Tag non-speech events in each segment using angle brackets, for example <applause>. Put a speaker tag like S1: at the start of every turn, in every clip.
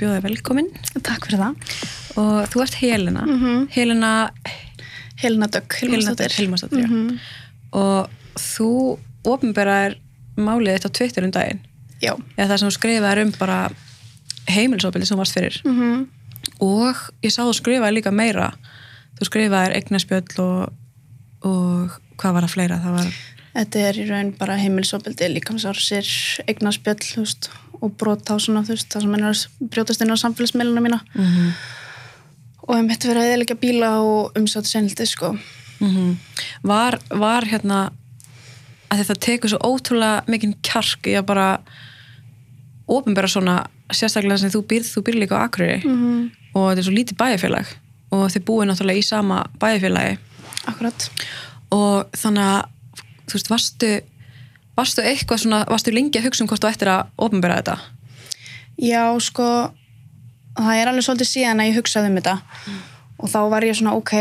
S1: bjóða þig velkomin
S2: Takk fyrir það.
S1: og þú ert Helena
S2: Mhm.
S1: Helena
S2: Helena Dögg,
S1: Helena
S2: Hilmarsdóttir.
S1: Hilmarsdóttir
S2: Mhm.
S1: og þú ofinberaðir málið þitt á Twitter um daginn
S2: Já.
S1: eða það sem þú skrifaðir um bara heimilsópildi sem varst fyrir
S2: Mhm.
S1: og ég sá þú skrifaði líka meira þú skrifaðir eignaspjöll og, og hvað var það fleira það var,
S2: Þetta er í raun bara heimilsopildi, líkamsársir, eignarspjöll, þú veist, og brot á svona, þú veist, það sem er að brjótast inn á samfélagsmiðluna mína.
S1: mm
S2: Og ég mitt verið að eðalega bíla og umsátt senildi, sko.
S1: var, var hérna að þetta tekur svo ótrúlega mikinn kjark í að bara ofinbera svona sérstaklega sem þú býrð, þú býrð líka á Akureyri
S2: Mm.
S1: og þetta er svo lítið bæjarfélag og þið búið náttúrulega í sama bæjarfélagi
S2: Akkurat.
S1: og þannig að þú veist, varstu varstu eitthvað svona, varstu lengi að hugsa um hvort þú ættir að ofinbera þetta
S2: Já, sko, það er alveg svolítið síðan að ég hugsaði um þetta. Og þá var ég svona, ok,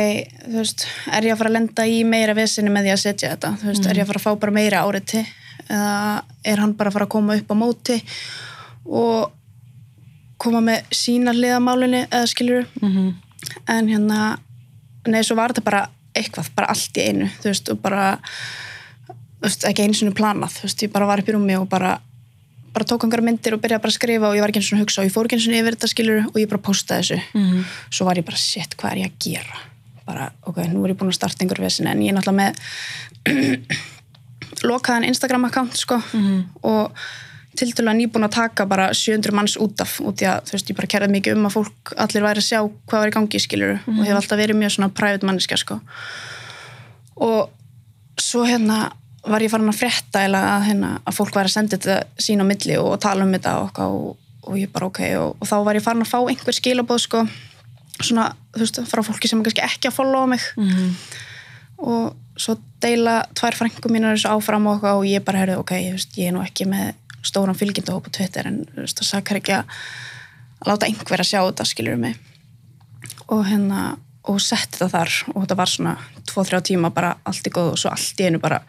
S2: þú veist, er ég að fara að lenda í meira vesinni með því að setja þetta? Þú veist, er ég að fara að fá bara meira áriti? Eða er hann bara að fara að koma upp á móti og koma með sína hliðamálinni eða skilur
S1: mm -hmm.
S2: en hérna, nei, svo var þetta bara eitthvað, bara allt í einu, þú veist, og bara, veist, ekki einu sinni planað, veist, ég bara var upp í rúmi og bara, bara tók einhverja myndir og byrjaði bara að skrifa og ég var ekki sinni að hugsa og ég fór ekki einu sinni yfir þetta skilur og ég bara postaði þessu.
S1: Mhm.
S2: Svo var ég bara, shit, hvað er ég að gera? Bara, ok, nú er ég búin að starta einhverju vesinni en ég er náttúrulega með <clears throat> lokaðan Instagram-account, sko, og til dælu að nýbúin að taka bara 700 manns út af út í að þú veist ég bara kærði mikið um að fólk allir væri að sjá hvað var í gangi skilur og hef alltaf verið mjög svona private manneska sko og svo hérna var ég farin að frétta eða að, hérna, að fólk væri að senda þetta sín á milli og tala um þetta og, og, og ég bara ok og, og þá var ég farin að fá einhver skilabóð sko svona þú veist frá fólki sem kannski ekki að followa mig
S1: Mhm.
S2: og svo deila tvær frængu mínar þessu áfram og, og ég bara herði ok, ég, veist, ég er nú ekki með stóran fylgjendahóp á Twitter en það sakar ekki að að láta einhver að sjá þetta skilur mig og hérna og setti þetta þar og þetta var svona 2-3 tíma bara allt í góð og svo allt í einu bara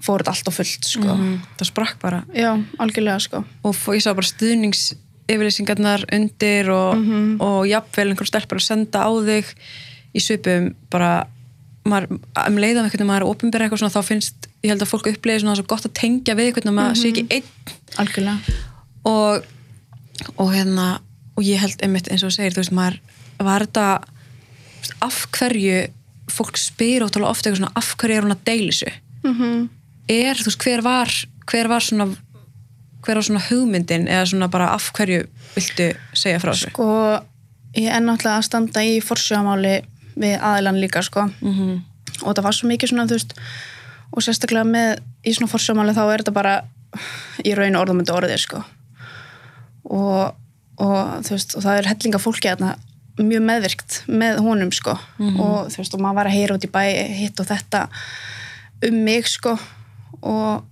S2: fór þetta allt á fullt sko.
S1: Mhm. það sprakk bara.
S2: Já, algjörlega sko.
S1: Og ég sá bara stuðnings yfirlýsingarnar undir og, og jafnvel einhver stelpur að senda á þig í svipum bara um leiðan einhvern veginn maður er að opinbera eitthvað svona þá finnst, ég held að fólk uppleiði svona svo gott að tengja við einhvern veginn að maður sé ekki einn.
S2: Algjörlega.
S1: Og, og hérna og ég held einmitt eins og segir þú veist maður var þetta af hverju fólk spyr ótrúlega ofta eitthvað svona af hverju er hún að deila þessu?
S2: Mm
S1: er þú veist hver var hver var svona hver var svona hugmyndin eða svona bara af hverju viltu segja frá þessu?
S2: Sko ég er náttúrulega að standa í forsjöðamáli við aðilan líka sko.
S1: Mm -hmm.
S2: og það var svo mikið svona þú veist og sérstaklega með í svona forsjámáli þá er þetta bara í raun orðumöndu orðið sko. Og, og þú veist og það er hellinga fólki þarna mjög meðvirkt með honum sko. Og þú veist og maður var að heyra út í bæ hitt og þetta um mig sko. Og,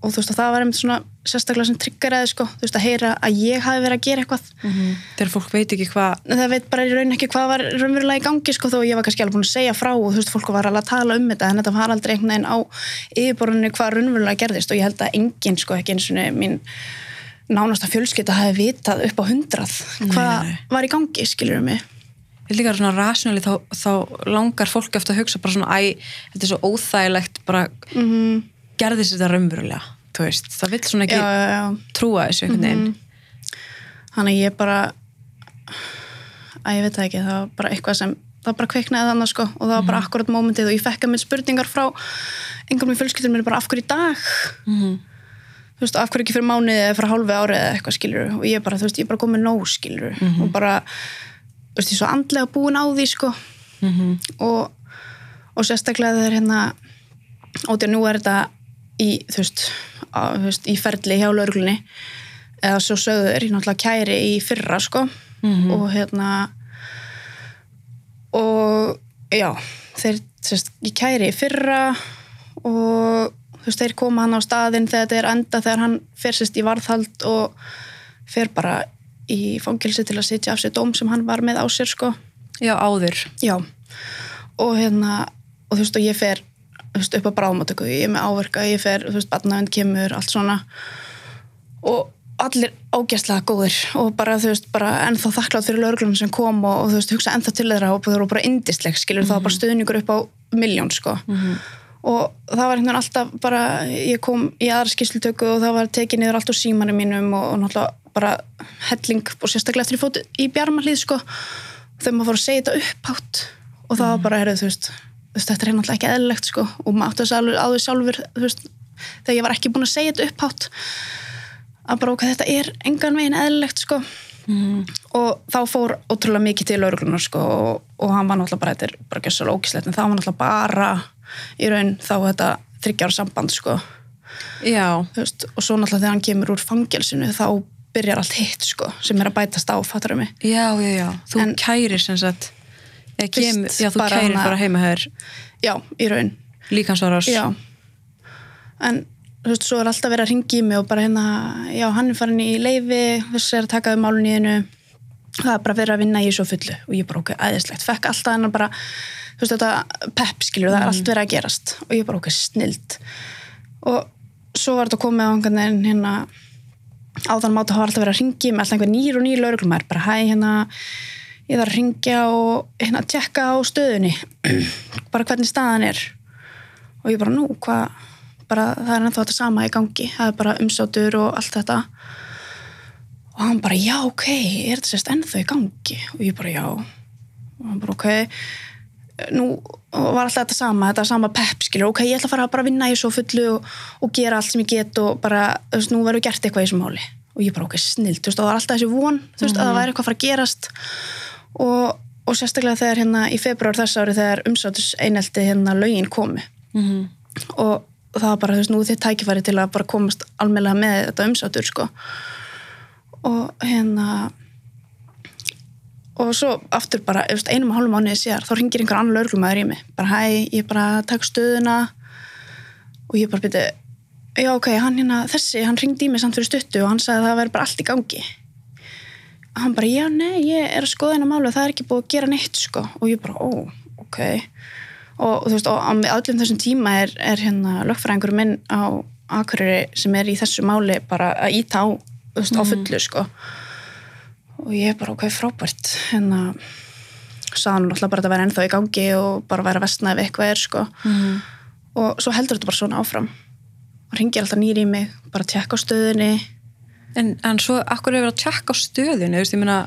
S2: og þú veist og það var einmitt svona sérstaklega sem tryggaraði sko. Þú veist að heyra að ég hafi verið að gera eitthvað.
S1: Þegar fólk veit ekki hvað
S2: það veit bara í raun ekki hvað var raunverulega í gangi sko þó ég var kannski alveg búin að segja frá og þú veist fólk var alveg að tala um þetta en þetta var aldrei einhvern veginn á yfirborðinu hvað raunverulega gerðist. Og ég held að enginn sko ekki eins og mín nánasta fjölskytta hafi vitað upp á hundrað hvað var í gangi skilur mig?
S1: Ég líka svona rasjónali þá, þá langar fólk eftir að hugsa bara svona æ, þetta er svo óþægilegt bara
S2: mm -hmm.
S1: gerðist þetta raunverulega þú veist, það vill svona
S2: já,
S1: ekki
S2: já, já.
S1: trúa þessu einhvern veginn.
S2: Þannig að ég bara að ég veit ekki það var bara eitthvað sem það bara kveiknaði þannig sko og það var bara akkurat mómentið og ég fekk að minn spurningar frá einhverjum í fjölskyldunum mér bara af hverju dag?
S1: Mhm.
S2: Þú veist, af hverju ekki fyrir mánuði eða fyrir hálfi árið eða eitthvað skilur og ég bara, þú veist, ég er bara komið nóg skilur og bara, þú veist, ég er svo andlega búin á því sko.
S1: Mhm.
S2: og, og sérstaklega þegar hérna og því að nú er þetta í, þú veist, á, þú veist í ferli hjá lauruglunni eða svo sögður, ég náttúrulega kæri í fyrra sko.
S1: Mhm.
S2: og hérna og já þeir, þú veist, ég kæri í fyrra og þú veist, þeir koma hann á staðinn þegar þetta er enda þegar hann fer sérst í varðhald og fer bara í fangilsi til að sitja af sér dóm sem hann var með á sér sko.
S1: Já, áður.
S2: Já, og hérna og þú veist, og ég fer þú veist, upp á bráðmátöku, ég er með áverka ég fer, þú veist, barnavend kemur, allt svona. Og allir ógæslega góðir og bara þú veist, bara ennþá þakklátt fyrir lögreglunum sem kom og, og þú veist, hugsa ennþá til þeirra og þau voru bara indisleg, skilur það var bara stuðningur upp á miljón, sko og það var einhvern veginn alltaf bara ég kom í aðra skýrslutöku og það var tekið niður allt úr símanum mínum og, og náttúrulega bara helling og sérstaklega eftir ég fótt í bjarmalíð, sko. Þegar maður fór að segja þetta upphátt og það var bara, heyrðu, þú veist, þetta er náttúrulega ekki eðlilegt, sko. Og maður átti þess alveg á því sjálfur, þú veist þegar ég var ekki búin að segja þetta upphátt að bara ok, þetta er engan veginn eðlilegt sko. Og þá fór ótrúlega mikið til lauruglunar sko og, og hann var náttúrulega bara, þetta er bara í raun þá þetta þryggjára samband sko. Veist, og svo náttúrulega þegar hann kemur úr fangelsinu þá byrjar allt hitt sko sem er að bætast á, fattar mig?
S1: Já, já, já. Þú
S2: En-
S1: kærir sem sagt kem, Já, þú
S2: bara
S1: kærir bara heima hér
S2: já, í raun.
S1: Líkansvarás
S2: Já. En þú veist, svo er alltaf verið að ringi í mig og bara hérna, já, hann er farin í leifi þess er að taka við málun í einu. Það er bara verið að vinna í svo fullu og ég bara, ok, æðislegt, fekk alltaf hennar bara veist, þetta pepp, skilur, það er allt verið að gerast. Og ég bara, ok, snild. Og svo var þetta komið á einhvern veginn hérna á þann mátu hafa alltaf verið að ringi með alltaf einhver nýr og nýr lauruglumær, bara hæ, hérna ég þarf að ringja og hérna tjekka á stöðunni. <clears throat> Bara hvernig staðan er. Og ég bara nú, hvað? Bara það er ennþá þetta sama í gangi. Það er bara umsátur og allt þetta. Og hann bara, já, ok er þetta sérst ennþá í gangi? Og ég bara, já. Og hann bara, ok nú var alltaf þetta sama, þetta sama pepp skilur, ok, ég ætla að fara að vinna í svo fullu og, og gera allt sem ég get og bara, þú veist, nú verður gert eitthvað í þessu máli. Og ég bara, ok, snilt, þú veist, og það var alltaf þessi von þú veist, að það væri eitthvað að fara að gerast. Og, og sérstaklega þegar hérna í februar þess ári þegar umsátus einelti hérna lögin komi
S1: Mhm.
S2: og það var bara, þú veist, nú þitt tækifæri til að bara komast almennilega með þetta umsátur, sko. Og hérna og svo aftur bara, einum og hálfum mánuði síðar þá ringir einhver annar lögreglumæður í mig. Bara, hæ, ég bara takk stöðuna. Og ég bara byrja já, ok, hann hérna, þessi, hann ringdi í mig samt fyrir stuttu og hann sagði að það væri bara allt í gangi. Hann bara, já, nei, ég er að skoða hennar málu og það er ekki búið að gera neitt, sko. Og ég bara, ó, ok. Og þú veist, og á öllum þessum tíma er, er hérna lögfræðingur minn á Akureyri sem er í þessu máli bara að íta á, þú veist, á fullu, sko og ég er bara, ok, frábært. Hérna sagði hann náttúrulega bara að væri ennþá í gangi og bara væri að vestna ef eitthvað er, sko.
S1: Mhm.
S2: og svo heldur þetta bara svona áfram. Og ringir alltaf nýri í mig bara að tjekka á stöðunni.
S1: En, en svo, akkur er verið að tjekka á stöðinu, þú veist, ég meina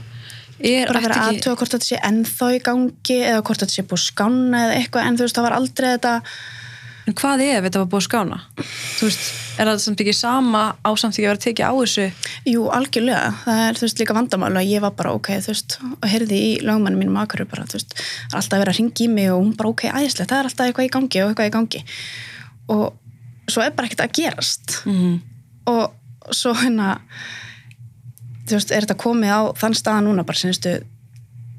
S1: er
S2: bara vera
S1: ætti ekki-
S2: aðtöga hvort þetta sé ennþá í gangi eða hvort þetta sé búið að skána eða eitthvað. En þú veist, það var aldrei þetta
S1: En hvað ef þetta var búið að skána? Þú veist, er það samt ekki sama á samt ekki að vera tekið á þessu?
S2: jú, algjörlega, það er þú veist líka vandamál og ég var bara ok, þú veist og heyrði í lögmannu mínum akkur bara, þú veist það er alltaf að vera að ringi í mig og hún bara ok, æðislega það er alltaf eitthvað í gangi og eitthvað í gangi og svo er bara ekkert að gerast
S1: Mm.
S2: og svo hérna þú veist, er þetta komið á þann staða núna bara sinnstu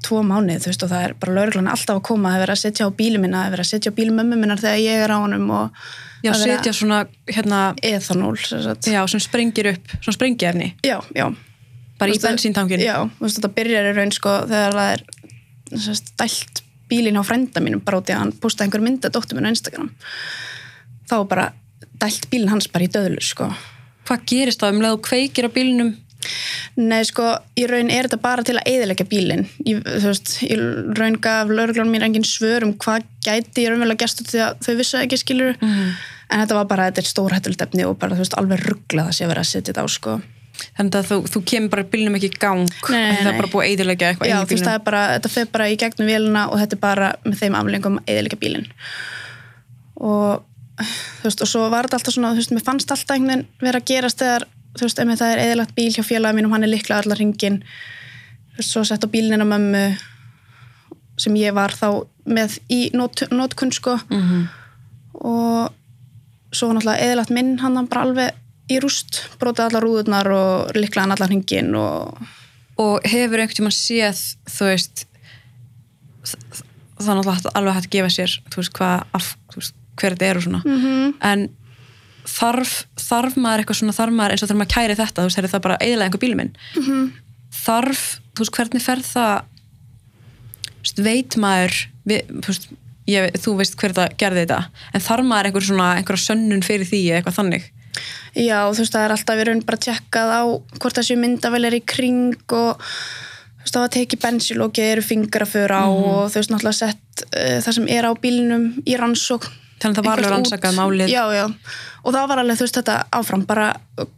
S2: tvo mánuð, þú veist, og það er bara lauruglan alltaf að koma, það er verið að setja á bílum minna það er verið að setja á bílum mömmu minnar þegar ég er á honum og
S1: Já, setja svona, hérna,
S2: ethanól sem sagt.
S1: já, sem sprengir upp, svona sprengiefni,
S2: já, já
S1: bara
S2: Þú
S1: í
S2: veist,
S1: bensíntankin.
S2: já, þú veist, þetta byrjar í raun sko þegar það er sem sagt, dælt bílinn á frænda mínum bara út í að hann postaði einhver mynda dóttur minn á Instagram þá bara dælt bílinn hans bara í döðlu sko
S1: Hvað gerist það um leið og kveikir á bílnum?
S2: Nei, sko, í raun er þetta bara til að eyðilegja bílinn. Þú veist, í raun gaf lauruglan mér engin svör um hvað gæti ég raunverulega gæst út því að þau vissu það ekki skilur.
S1: Mhm.
S2: En þetta var bara, þetta er stórhættulegt efni og bara, þú veist, alveg rugglað að sé að vera að setja þetta á, sko.
S1: Þannig að þú, þú kemur bara bílnum ekki í gang,
S2: Nei, nei,
S1: það er bara búið að eidilegja eitthvað
S2: Já, þú veist, það er bara, þetta fer bara í gegnum vélina og þetta er bara með þeim aflengum að. Og, þú veist, að ef það er eðilagt bíl hjá félagum mínum, hann er líklega allar ringin, þú veist, svo sett á bílinn á mömmu sem ég var þá með í notkun, sko,
S1: Mhm.
S2: og svo náttúrulega eðilagt minn hann bara alveg í rúst, brotið allar rúðurnar og líklega hann allar ringin og
S1: Og hefur einhvern tímann séð, þú veist, þ- það er náttúrulega hægt- alveg hægt að gefa sér, þú veist, hvað, hver þetta er og svona.
S2: Mhm.
S1: En þarf, þarf maður eitthvað svona, þarf maður eins og þegar maður kæri þetta, þú veist, er það bara eiginlega einhver bílum minn.
S2: Mhm.
S1: Þarf, þú veist, hvernig fer það, veit maður, við, þú veist, ég, þú veist hver það gerði þetta, en þarf maður einhver svona, einhverja sönnun fyrir því eitthvað þannig?
S2: Já, þú veist, það er alltaf í raun bara tjekkað á hvort þessi myndavel er í kring og þú veist, það var tekið bensilókið, eru fingraför á
S1: Mhm.
S2: og þú veist, náttúrulega sett uh, það sem er á bílnum í rannsók
S1: Þannig að það var alveg rannsakað málið.
S2: Já, já, og það var alveg, þú veist, þetta áfram bara,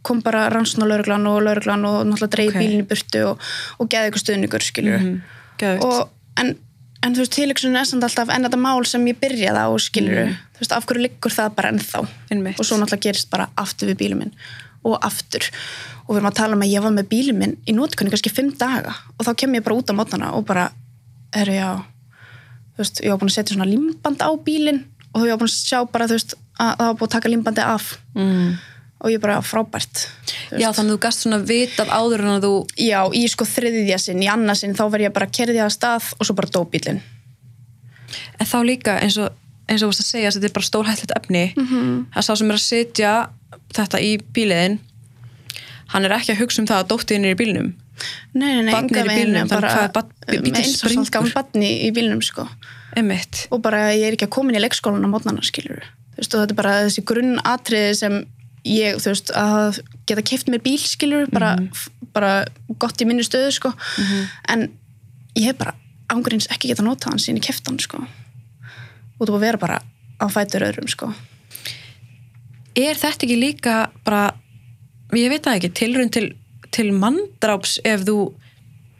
S2: kom bara rannsóna lauruglan og lauruglan og náttúrulega
S1: Ok.
S2: okay. bílinn í burtu og, og geði ykkur stuðningur, skiljur
S1: Mhm. Geðveikt.
S2: og, en, en þú veist, tilöksun er samt alltaf en þetta mál sem ég byrjaði á, skiljur þú veist, af hverju liggur það bara ennþá.
S1: Einmitt.
S2: og svo náttúrulega gerist bara aftur við bílum minn og aftur og við erum að tala um að ég var með bílum minn í notkunni kannski fimm daga og þá kem ég bara út á mótana og bara er já þú veist, ég var búin að setja svona limband á bílinn og þú var búin að sjá bara þú veist að það var búin að taka limbandi af
S1: mm.
S2: og ég bara frábært
S1: Já,
S2: veist.
S1: þannig að þú gast svona vitað áður en að þú
S2: já, í sko þriðja sinn, í annað sinn þá var ég bara kerðið að stað og svo bara dó bílinn
S1: En þá líka eins og eins og þú varst að segja að þetta er bara stórhættilegt efni
S2: Mhm.
S1: -hmm. að sá sem er að setja þetta í bíliðin hann er ekki að hugsa um það að dóttiðin er í bílnum
S2: nei, nei, enga veginn bara með eins og
S1: springur.
S2: gaman barni í bílnum sko
S1: Emmitt
S2: og bara ég er ekki að komin í leikskólan á mótnana skilur þú veist þetta er bara þessi grunnatriði sem ég, þú veist, að geta keft mér bíl skilur, bara, bara gott í minni stöðu sko. En ég hef bara ángurins ekki geta notað hann sín í keftan sko. Og þú búið að vera bara á fætur öðrum sko.
S1: Er þetta ekki líka bara ég veit það ekki, tilraun til, til manndráps ef þú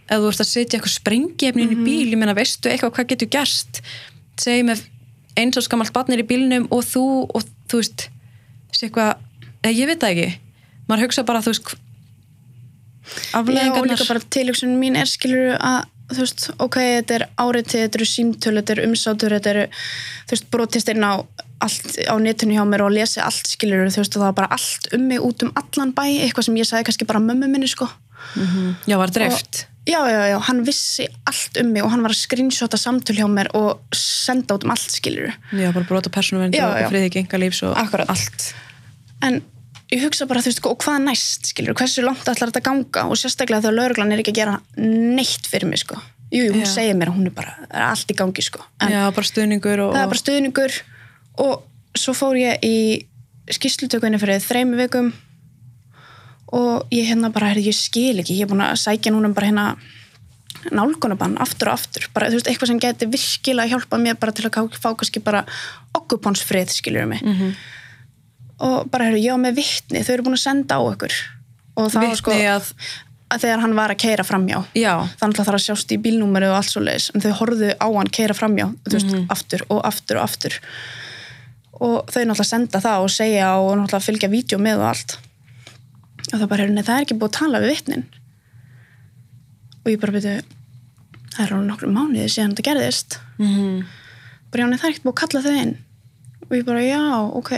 S1: ef þú ert að setja eitthvað sprengiefni inn í bíl, ég meina veistu eitthvað hvað getur gerst? Segjum ef eins og skamalt barnir í bílnum og þú og þú veist eitthvað, eða ég veit það ekki. Maður hugsa bara, þú veist hv-
S2: Já, og líka
S1: afleðingarnar
S2: bara tilöksun mín er skilur að þú veist, ok, þetta er áriðtið, þetta eru símtölu, þetta eru umsátur, þetta eru þú veist, brotist inn á allt á netinu hjá mér og lesi allt skilur þú veist, og það var bara allt um mig út um allan bæ eitthvað sem ég sagði kannski bara mömmu minni sko.
S1: Já, var dreift
S2: já, já, já, hann vissi allt um mig og hann var að screenshota samtöl hjá mér og senda út um allt skilur
S1: já, bara brota persónuvernd
S2: Já,
S1: og, friði genga lífs og
S2: Akkurat.
S1: allt.
S2: En ég hugsa bara, þú veist, og hvað næst skilur, hversu langt ætlar þetta að ganga? Og sérstaklega þegar lauruglan er ekki að gera neitt fyrir mig sko, jú, jú, hún
S1: Já.
S2: segir mér að hún er bara, er allt í gangi sko. En
S1: já, bara stuðningur og,
S2: það er bara stuðningur. Og svo fór ég í skýrslutökunni fyrir þreymi vikum og ég hérna bara, heyrðu, ég skil ekki. Ég er búin að sækja núna bara hérna nálgunabann aftur og aftur. Bara, þú veist, eitthvað sem geti virkilega hjálpað mér bara til að fá kannski bara okkupánsfrið, skiljur mig.
S1: Mhm.
S2: og bara, heyrðu, ég var með vittni þau eru búin að senda á það var sko
S1: að-
S2: að þegar hann var að keira framjá
S1: já,
S2: þannig að það að sjást í bílnúmeru og allt svo leiðis en þau horfðu á hann keira framjá þú veist,
S1: Mhm.
S2: aftur og aftur og aftur. Og þau náttúrulega senda það og segja og náttúrulega fylgja vídeo með og allt og það bara nei, það er ekki búið að tala við vittnin og ég bara byrju það er alveg nokkru mánuði síðan þetta gerðist.
S1: Mm
S2: bara já, nei, það er ekkert búið að kalla þau inn. Og ég bara, já, ok.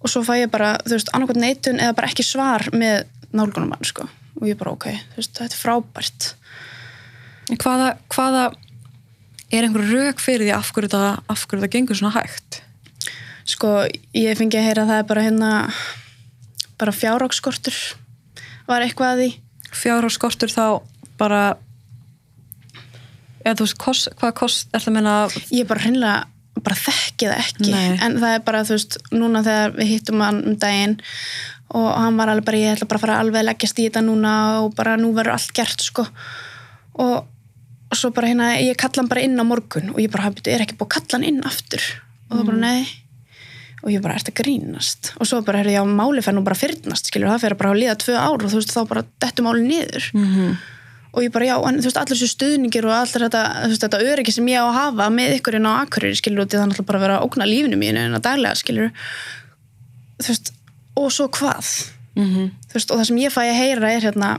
S2: Og svo fæ ég bara, þú veist, annarkvæmt neitun eða bara ekki svar með nálgunumann sko. og ég bara, ok, þú veist, þetta er frábært.
S1: Hvaða, hvaða er einhver rauk fyrir því af hverju það, af hverju það gengur svona hægt?
S2: Sko, ég fengi að heyra að það er bara hérna bara fjárrákskortur var eitthvað að því?
S1: Fjár og skortur þá bara eða þú veist, kost, hvað kost er það að menna
S2: ég bara hreinlega bara þekki það ekki.
S1: Nei.
S2: en það er bara, þú veist, núna þegar við hittum hann um daginn og hann var alveg bara, ég ætla bara að fara alveg að leggjast í þetta núna og bara nú verður allt gert sko. Og, og svo bara hérna, ég kalla hann bara inn á morgun og ég bara, "Bíddu, er ekki búið að kalla hann inn aftur? Og það bara, nei og ég bara, ert að grínast? Og svo bara, heyrðu, já, máli fær nú bara fyrnast skilur, það fer bara að líða tvö ár og þú veist, þá bara dettu máli niður.
S1: Mm
S2: og ég bara já, en þú veist, allir þessu stuðningir og allir þetta, þú veist, þetta öryggi sem ég á að hafa með ykkur inn á akkurir, skilur það náttúrulega bara að vera að ógna lífinu mínu en að daglega, skilur þú veist, og svo hvað?
S1: -hmm.
S2: þú veist, og það sem ég fæ að heyra er hérna,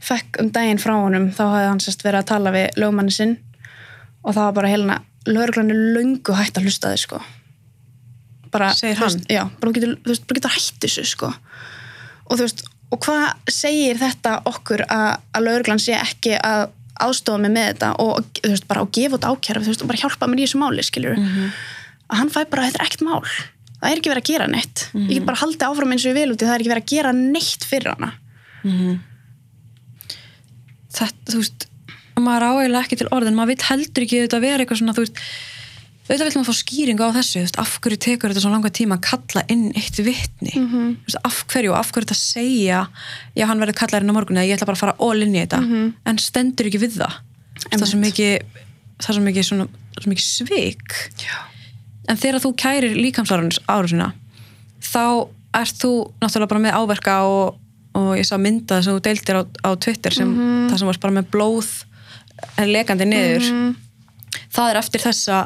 S2: fekk um daginn frá honum þá hafði hann sérst bara að
S1: Segir hann?
S2: já, bara getur, þú veist, bara getur hætt þessu, sko. Og þú veist, og hvað segir þetta okkur að, að lauruglan sé ekki að aðstofa mig með þetta og þú veist, bara að gefa út ákjæra þú veist, og bara hjálpa mér í þessu máli, skilur
S1: Mhm.
S2: að hann fæ bara, þetta er ekkert mál. Það er ekki verið að gera neitt. Ég get bara haldið áfram eins og ég vil út í það er ekki verið að gera neitt fyrir hana.
S1: Þetta, þú veist maður áeiginlega ekki til orðin, maður vill heldur ekki þetta vera eitthvað svona, þú veist auðvitað vil maður fá skýringu á þessu veist, af hverju tekur þetta svo langa tíma að kalla inn eitt vitni
S2: Mhm.
S1: -hmm. veist, af hverju og af hverju þetta segja já hann verður kallar inn á morgun eða ég ætla bara að fara all in í þetta
S2: Mhm.
S1: en stendur ekki við það það er svo mikið er mikið, svona, svo mikið svik
S2: Já.
S1: en þegar þú kærir líkamsárusina þá ert þú náttúrulega bara með áverka og, og ég sá mynda sem þú deildir á, á Twitter sem það sem varst bara með blóð eh, lekandi niður það er eftir þessa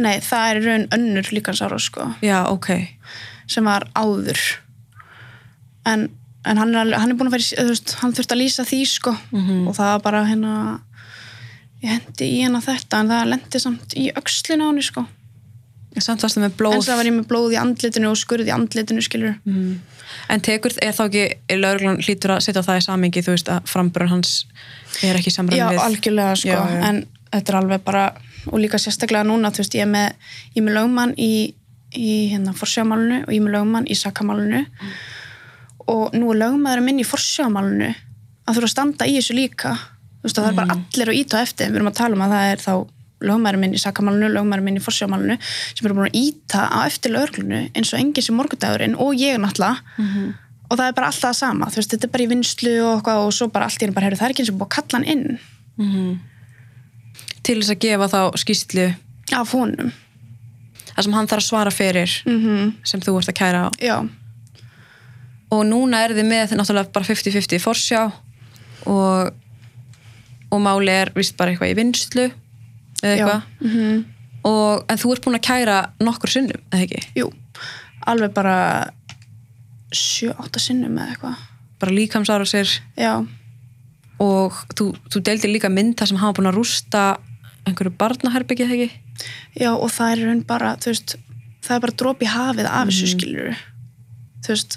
S2: Nei, það er raun önnur líkansára sko,
S1: já, ok,
S2: sem var áður. En, en hann, er, hann er búin að vera, veist, hann þurfti að lýsa því sko. Og það var bara hérna ég hendi í hérna þetta en það lendi samt í öxlina á henni sko.
S1: Samt varstu með blóð.
S2: En það var ég með blóð í andlitinu og skurð í andlitinu skilur
S1: en tekur, er þá ekki lauruglan hlýtur að setja það í samingi þú veist að framburðan hans er ekki samræmi
S2: Já,
S1: við
S2: algjörlega sko,
S1: Já, já.
S2: en þetta er alveg bara og líka sérstaklega núna, þú veist, ég er með ég er með lögmann í, í hérna forsjámálunu og ég er með lögmann í sakamálunu og nú er lögmaður minn í forsjámálunu að þurfa að standa í þessu líka. Þú veist, og það er bara allir að íta á eftir. Við erum að tala um að það er þá lögmaður minn í sakamálunu, lögmaður minn í forsjámálunu sem eru búin að íta á eftir löglunu eins og enginn sem morgundagurinn og ég náttúrulega. Og það er bara alltaf sama, þú veist, þetta er bara í vinslu og, og svo bara allt í einu bara, heyrðu, það er ekki eins og búið að kalla hann inn
S1: til þess að gefa þá skýslu
S2: af honum.
S1: Það sem hann þarf að svara fyrir
S2: mm
S1: sem þú ert að kæra á.
S2: Já,
S1: og núna er þið með náttúrulega bara 50-50 forsjá og, og máli er vist bara eitthvað í vinslu eða eitthvað.
S2: mm
S1: og, en þú ert búin að kæra nokkur sinnum, eða ekki?
S2: jú, alveg bara 7-8 sinnum eða eitthvað.
S1: Bara líkamsára sér
S2: já,
S1: og þú, þú deildir líka mynd þar sem hafa búin að rústa einhverju barnaherbyggi, eða ekki?
S2: já og það er raun bara veist, það er bara dróp í hafið af þessu skilur þú veist,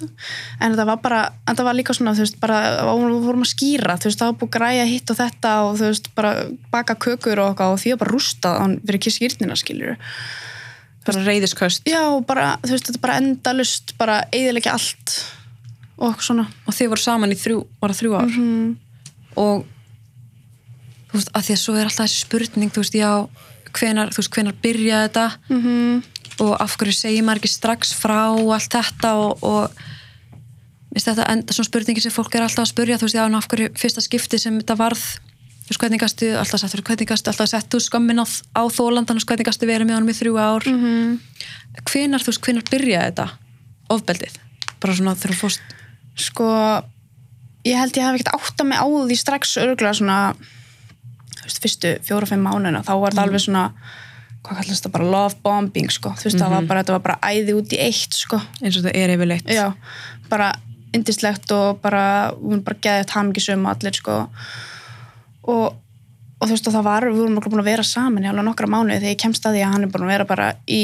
S2: en þetta var bara þetta var líka svona, þú veist, bara við vorum að skýra, þú veist, það var búið græja hitt og þetta og þú veist, bara baka kökur og okkar og því að bara rústa hann fyrir ekki skýrnina skilur
S1: bara reyðisköst
S2: já, bara, þú veist, þetta er bara endalust bara eiðilegja allt og svona.
S1: Og þið voru saman í þrjú, var það þrjú ár.
S2: Mm
S1: og þú veist, að því að svo er alltaf þessi spurning, þú veist, já hvenar, þú veist, hvenar byrja þetta?
S2: -hmm.
S1: og af hverju segir maður ekki strax frá allt þetta og, og veist, þetta enda svona spurningi sem fólk er alltaf að spurja, þú veist, já, en af hverju fyrsta skipti sem þetta varð, þú veist, hvernig gastu alltaf settur, hvernig gastu alltaf settu skömmin á, á þólandan og hvernig gastu verið með honum í þrjú ár?
S2: Mm
S1: hvenar, þú veist, hvenar byrja þetta? Ofbeldið, bara svona þegar þú fórst.
S2: Sko ég held ég hef ekkert átta mig á því strax örgulega svona þú veist, fyrstu fjóra-fimm mánuðina þá var þetta alveg svona hvað kallast það bara love bombing sko. Þú veist það var bara, þetta var bara æði út í eitt sko.
S1: Eins og það er yfirleitt.
S2: Já, bara indislegt og bara, hún bara geðið hamingisum allir sko. Og, og þú veist og það var, við vorum búin að vera saman í alveg nokkra mánuði þegar ég kemst að því að hann er búin að vera bara í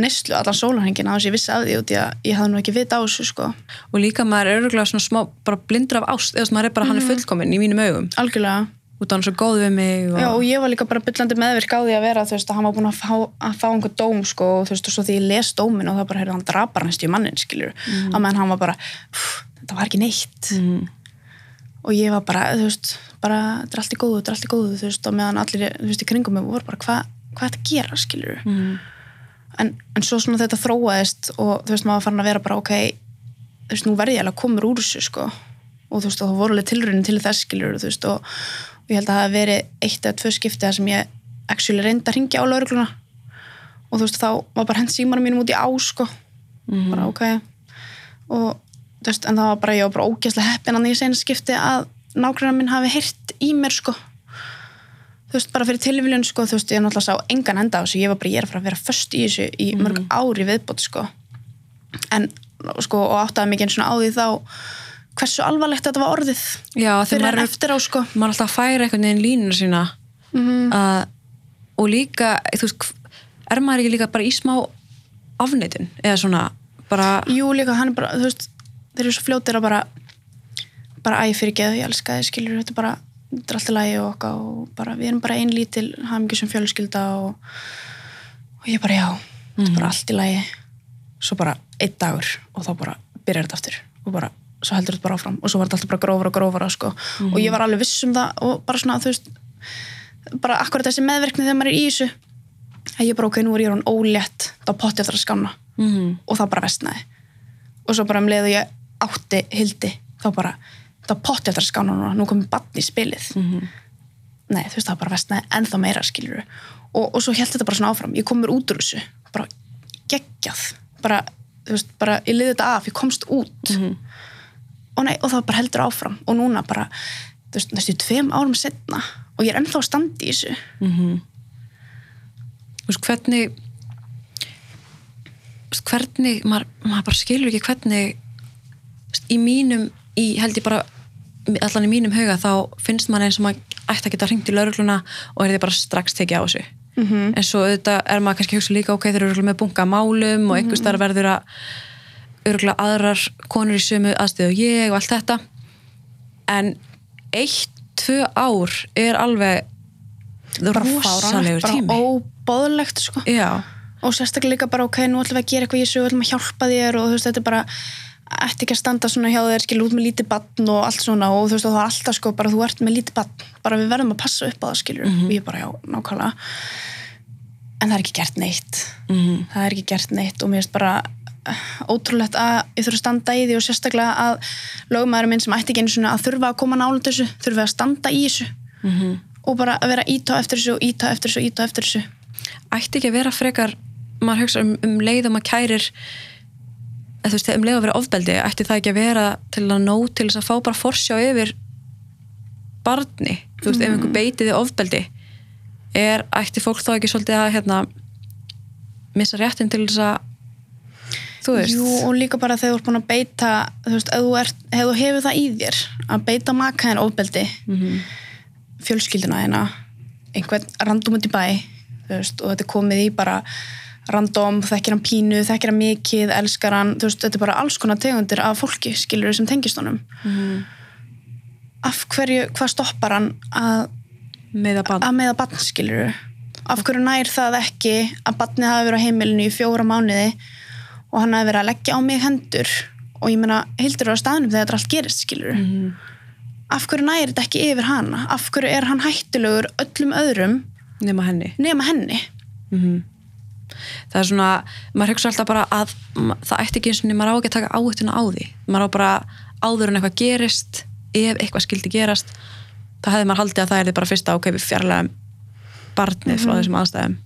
S2: neyslu allan sólarhengina á þess að ég vissi af því út í að ég hafði nú ekki vita á þessu sko.
S1: Og líka maður er örgulega svona smá bara blindur af ást, eða maður er bara hann er fullkominn í mínum augum,
S2: algjörlega
S1: út af hann svo góð við mig og,
S2: Já, og ég var líka bara byllandi meðvirk á því að vera þú veist, að hann var búin að fá, að fá einhver dóm sko, og þú veist, og svo því ég les dómin og það bara, heyrðu, hann drapar hans í mannin, skilur mm. að meðan hann var bara, "Pff, þetta var ekki neitt.
S1: Mm,
S2: og ég var bara, þú veist, bara þetta er allt í góðu, þetta er allt í góðu, þú veist, og meðan allir, þú veist, í kringum mig voru bara, hvað hva er þetta að gera, skilur
S1: mm,
S2: en, en svo svona þetta þróaðist og þú veist, maður var farin sko. Og þú veist, og það voru alveg tilraunin til þess, skilur þú veist, og, og ég held að það hafi verið eitt eða tvö skipti þar sem ég actually reyndi að ringja á laurugluna og þú veist, þá var bara hent símanum mínum út í á, sko.
S1: Mhm.
S2: bara ok. Og þú veist, en það var bara, ég var bara ógæslega heppin að því sena skipti að nágræna minn hafi heyrt í mér, sko. Þú veist, bara fyrir tilviljun, sko, þú veist, ég náttúrulega sá engan enda á þessu, ég var bara, ég er að fara að vera föst í þessu í mörg ári viðbót, sko. En, sko, og áttaði mikið svona á því þá hversu alvarlegt þetta var orðið
S1: já,
S2: fyrir
S1: maður,
S2: eftir á, sko.
S1: maður alltaf að færa einhvern veginn línuna sína.
S2: Mm
S1: að, og líka, veist er maður ekki líka bara í smá afneitun, eða svona bara,
S2: Jú, líka, hann er bara, veist þeir eru svo fljótir að bara bara æ fyrir geðu, ég elska þið, skilur þetta er bara, þetta er alltaf lægi og okkar og bara, við erum bara ein lítil hamingjusum fjölskylda og, og ég bara, já þetta er bara allt í lægi svo bara einn dagur og þá bara byrjar þetta aftur og bara, svo heldur þetta bara áfram og svo var þetta alltaf bara grófara og grófara, sko. Og ég var alveg viss um það og bara svona, þú veist bara akkurat þessi meðverkni þegar maður er í þessu að ég bara ok, nú er ég hún ólétt þá potti eftir að skána
S1: Mhm.
S2: og það bara vestnaði og svo bara um leið og ég átti hildi þá bara, þá potti eftir að skána núna. Nú komið bann í spilið.
S1: Mhm.
S2: nei, þú veist það bara vestnaði ennþá meira skilur og, og svo held þetta bara svona áfram. Ég kom mér út úr þessu, bara geggjað, bara, þú veist, bara ég liði þetta af, ég komst út.
S1: Mhm.
S2: Og nei, og það bara heldur áfram og núna bara, þú veist, næstu tveim árum setna og ég er ennþá að standa í þessu
S1: Mhm. Þú veist, hvernig hvernig maður, maður bara skilur ekki hvernig í mínum í, held ég bara allan í mínum huga þá finnst maður eins og maður ætti að geta hringt í laurugluna og er þið bara strax tekið á þessu -hmm. en svo auðvitað er maður kannski hugsa líka ok, þeir eru með bunga málum og einhvers þar verður að örgulega aðrar konur í sömu aðstöðu og ég og allt þetta. En eitt, tvö ár er alveg
S2: bara
S1: rosalegur
S2: fáránlegt, bara
S1: tími.
S2: óbóðlegt sko.
S1: já,
S2: og sérstaklega líka bara ok, nú ætlum við að gera eitthvað í þessu, við ætlum að hjálpa þér og þú veist, þetta er bara ætti ekki að standa svona hjá þér, skilur út með lítið batn og allt svona og þú veist, og það er alltaf sko bara þú ert með lítið batn, bara við verðum að passa upp á það skilur, og ég bara já, nákvæmlega. En það er ekki gert neitt.
S1: Mhm.
S2: það er ekki gert neitt og mér finnst bara ótrúlegt að ég þurfa að standa í því og sérstaklega að lögumæður minn sem ætti ekki einu svona að þurfa að koma nála þessu, þurfa að standa í þessu.
S1: Mhm.
S2: og bara að vera ítá eftir þessu og ítá eftir þessu og ítá eftir þessu.
S1: Ætti ekki að vera frekar maður hugsa um, um leið og maður kærir eða þú veist, um leið að vera ofbeldi ætti það ekki að vera til að nóg til þess að fá bara forsjá yfir barni, þú veist, ef einhver beitiði ofbeldi er, ætti fólk þá ekki svolítið að hérna missa réttin til þess að
S2: Jú, og líka bara þegar þú ert búin að beita þú veist, ef þú, hefur það í þér að beita makaðin ofbeldi
S1: Mhm.
S2: fjölskylduna þeina einhvern random út í bæ veist, og þetta er komið í bara random, þekkir hann pínu, þekkir hann mikið elskar hann, þú veist, þetta er bara alls konar tegundir af fólki, skilur sem tengist honum
S1: Mhm.
S2: af hverju, hvað stoppar hann að,
S1: með að bann
S2: að meða barn, skilur af hverju nær það ekki að barnið hafi verið á heimilinu í fjóra mánuði og hann hafi verið að leggja á mig hendur. Og ég meina, hildur á staðnum þegar þetta allt gerist, skilur
S1: Mhm.
S2: af hverju nær þetta ekki yfir hana? Af hverju er hann hættulegur öllum öðrum
S1: nema henni.
S2: nema henni?
S1: Mhm. það er svona, maður hugsa alltaf bara að það ætti ekki eins og maður á ekki að taka áhættuna á því. Maður á bara áður en eitthvað gerist ef eitthvað skildi gerast þá hefði maður haldið að það er því bara fyrsta við fjarlægum barnið frá þessum aðstæðum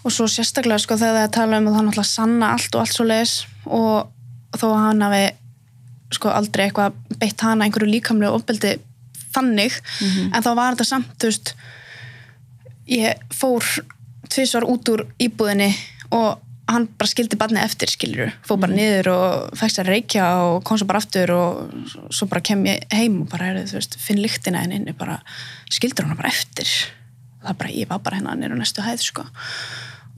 S2: og svo sérstaklega sko þegar það er að tala um að það náttúrulega sanna allt og allt svo leis og þó að hann hafi sko aldrei eitthvað beitt hana einhverju líkamlegu ofbeldi þannig en þá var þetta samt þú veist ég fór tvisvar út úr íbúðinni og hann bara skildi barnið eftir skilur fór bara niður og fækst að reykja og kom svo bara aftur og svo bara kem ég heim og bara er, þú veist, finn lyktina henni inni bara skildur hann bara eftir. Það bara, ég var bara hérna nýru næstu hæð sko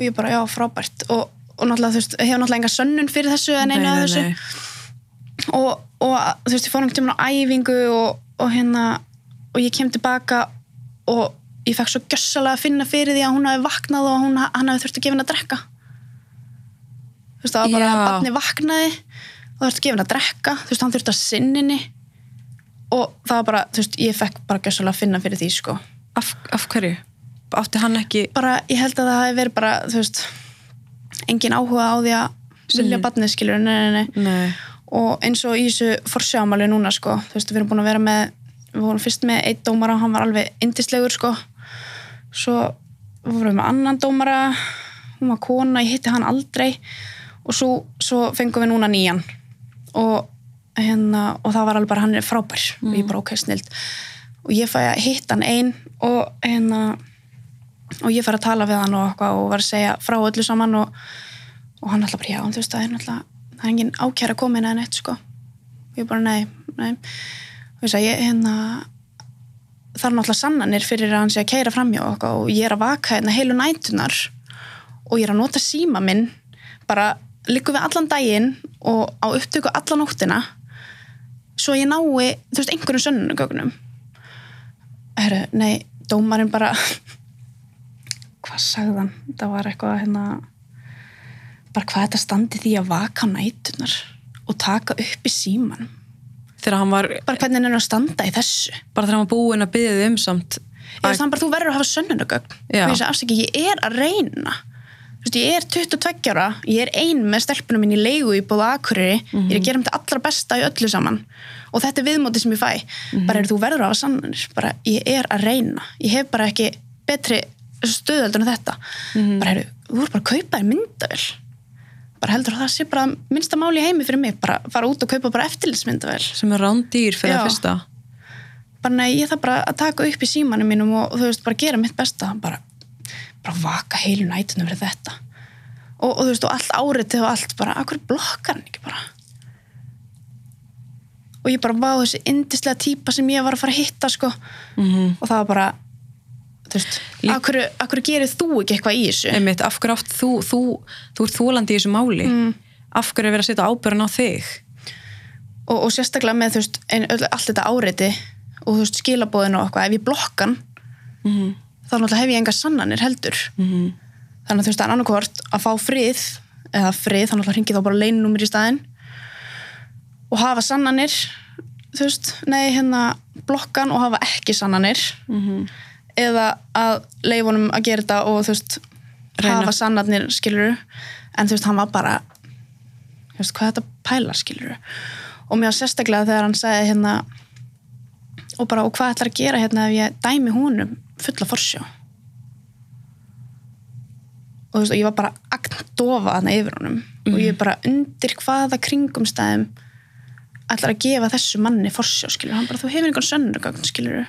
S2: og ég bara, já, frábært. Og, og náttúrulega, þú veist, hefur náttúrulega enga sönnun fyrir þessu en einu af þessu. og, og þú veist, ég fór einhvern tímann á æfingu og, og hérna og ég kem tilbaka og ég fekk svo gjössalega að finna fyrir því að hún hafi vaknað og hún, hann hafi þurft að gefa henni að drekka. Þú veist, það var bara
S1: Já.
S2: að barni vaknaði og þurft að gefa henni að drekka. Þú veist, hann þurft að sinninni og það var bara, þú veist, ég fekk bara gjössalega að finna fyrir því, sko.
S1: Af, af hverju? Átti hann ekki
S2: bara, ég held að það hafi verið bara, þú veist engin áhuga á því að vilja mm. barnið skilur, nei, nei, nei.
S1: Nei.
S2: og eins og í þessu forsjámáli núna sko, þú veist, við erum búin að vera með við vorum fyrst með einn dómara, hann var alveg indislegur sko. Svo vorum við með annan dómara hún var kona, ég hitti hann aldrei. Og svo, svo fengum við núna nýjan. Og hérna og það var alveg bara, hann er frábær. Og ég bara ok, snild. Og ég fæ að hitta hann einn og hérna og ég fær að tala við hann og, og var að segja frá öllu saman og, og hann alltaf bara, já, þú veist, það er náttúrulega það er engin ákjæra komin eða neitt, sko. Og ég bara, nei, nei. Og ég sagði, hérna það er náttúrulega sannanir fyrir að hann sé að keira framjá okkur og ég er að vaka hérna heilu nætunar og ég er að nota síma minn bara liggum við allan daginn og á upptöku allan nóttina svo ég nái, þú veist, einhverjum sönnunugögnum Herru, nei, dómarinn bara hvað sagði hann? Það var eitthvað hérna bara hvað þetta standi því að vaka á nætunar og taka upp í síman
S1: þegar hann var,
S2: bara hvernig er hann að standa í þessu.
S1: Bara þegar hann var búinn að byggja þið um samt
S2: ég veist hann bara, þú verður að hafa sönnunagögn ég er að reyna. Veist, ég er 22 ára ég er ein með stelpunum minn í leigu í bóða Akureyri, ég er að gera um þetta allra besta í öllu saman. Og þetta er viðmóti sem ég fæ. Bara er þú verður að hafa sannanir. Bara ég er að reyna, ég hef bara ekki betri stöðaldur en þetta. Bara er þú voru bara að kaupa þér myndavel bara heldur að það sé bara minnsta máli í heimi fyrir mig, bara fara út og kaupa bara eftirlitsmyndavel
S1: sem er rándýr fyrir að fyrsta.
S2: Bara nei, ég þarf bara að taka upp í símanum mínum og, þú veist, bara gera mitt besta. Bara, bara vaka heilu nætunum fyrir þetta. Og, og þú veist, og allt áritið og allt bara, akkur blokkar hann ekki bara? Og ég bara vá þessi indislega típa sem ég var að fara að hitta sko.
S1: Mm
S2: og það var bara akkur, akkur gerir þú ekki eitthvað í þessu?
S1: Einmitt, af hverju átt þú, þú, þú ert þólandi í þessu máli?
S2: Mm.
S1: af hverju er verið að setja ábyrðan á þig?
S2: Og, og sérstaklega með veist, ein, öll, allt þetta áriti og veist, skilabóðin og eitthvað ef ég blokkan,
S1: mm
S2: þá hef ég enga sannanir heldur.
S1: -hmm.
S2: þannig að þú veist, það er annarkvort að fá frið eða frið, þannig að hringi þá bara leinunúmer í staðinn. Og hafa sannanir þú veist, nei, hérna blokkan og hafa ekki sannanir.
S1: Mhm.
S2: Eða að leifunum að gera þetta og þú veist
S1: Reyna.
S2: hafa sannarnir, skilur en þú veist, hann var bara þú veist, hvað er þetta pæla, skilur og mér var sérstaklega þegar hann sagði hérna og bara, og hvað ætlar að gera hérna ef ég dæmi húnum fulla forsjá? Og þú veist, og ég var bara agndofa þarna yfir honum. Og ég bara undir hvaða kringumstæðum ætlar að gefa þessu manni forsjá, skilur hann bara, þú hefur einhvern sönnugögn, skilur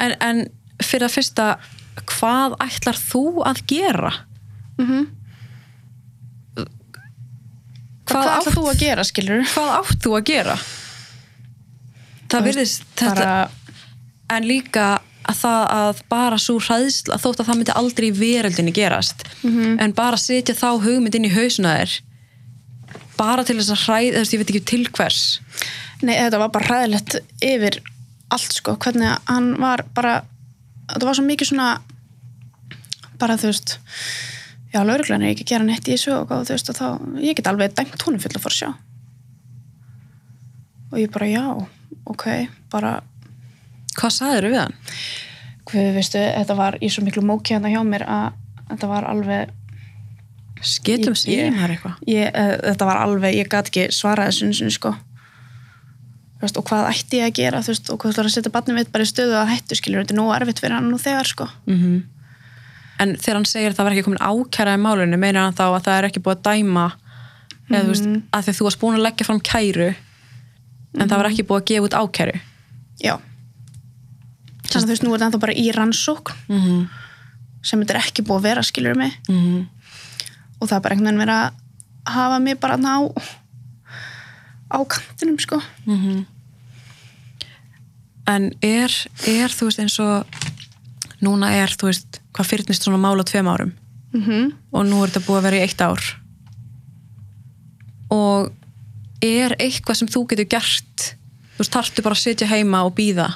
S1: en, en fyrir að fyrsta hvað ætlar þú að gera?
S2: Mm -hmm. hvað,
S1: Hvað
S2: ætlar þú að gera, skilur
S1: hvað átt þú að gera? Það virðist þetta
S2: bara,
S1: en líka að það að bara svo hræðsla þótt að það myndi aldrei í veröldinni gerast
S2: Mhm.
S1: en bara setja þá hugmynd inn í hausuna þér bara til þess að hræð, þú veist, ég veit ekki til hvers.
S2: Nei, þetta var bara hræðilegt yfir allt, sko, hvernig hann var bara, þetta var svo mikið svona bara, þú veist já, lauruglan er ekki að gera neitt í þessu og þú veist, og þá, ég get alveg dæmt honum fulla forsjá og ég bara, já, ok bara,
S1: hvað sagður við hann?
S2: hvað veistu, þetta var í svo miklu móki hérna hjá mér að þetta var alveg
S1: segjum
S2: ég-
S1: þar eitthvað.
S2: eh, þetta var alveg, ég gat ekki svarað þessu sko veist, og hvað ætti ég að gera veist, og hvað ætlar að setja barnið mitt bara í stöðu að hættu skilur, þetta er nógu erfitt fyrir hann nú þegar sko.
S1: mm en þegar hann segir að það var ekki komin ákæra í málunni, meina hann þá að það er ekki búið að dæma eða þú veist,
S2: Mhm.
S1: að því þú varst búin að leggja fram kæru en það var ekki búið að gefa út ákæru.
S2: Já. Þannig að þú veist, nú er ennþá bara í rannsókn.
S1: Mm -hmm.
S2: sem þetta er ekki búið að vera skilur mig.
S1: Mm
S2: og það er bara einhvern veginn verið að hafa mig bara ná á kantinum sko.
S1: -hmm. en er, er þú veist eins og núna er þú veist hvað fyrirtnist svona mál á tveim árum?
S2: Mm
S1: og nú er þetta búið að vera í eitt ár. Og er eitthvað sem þú getur gert þú veist, tartu bara að sitja heima og býða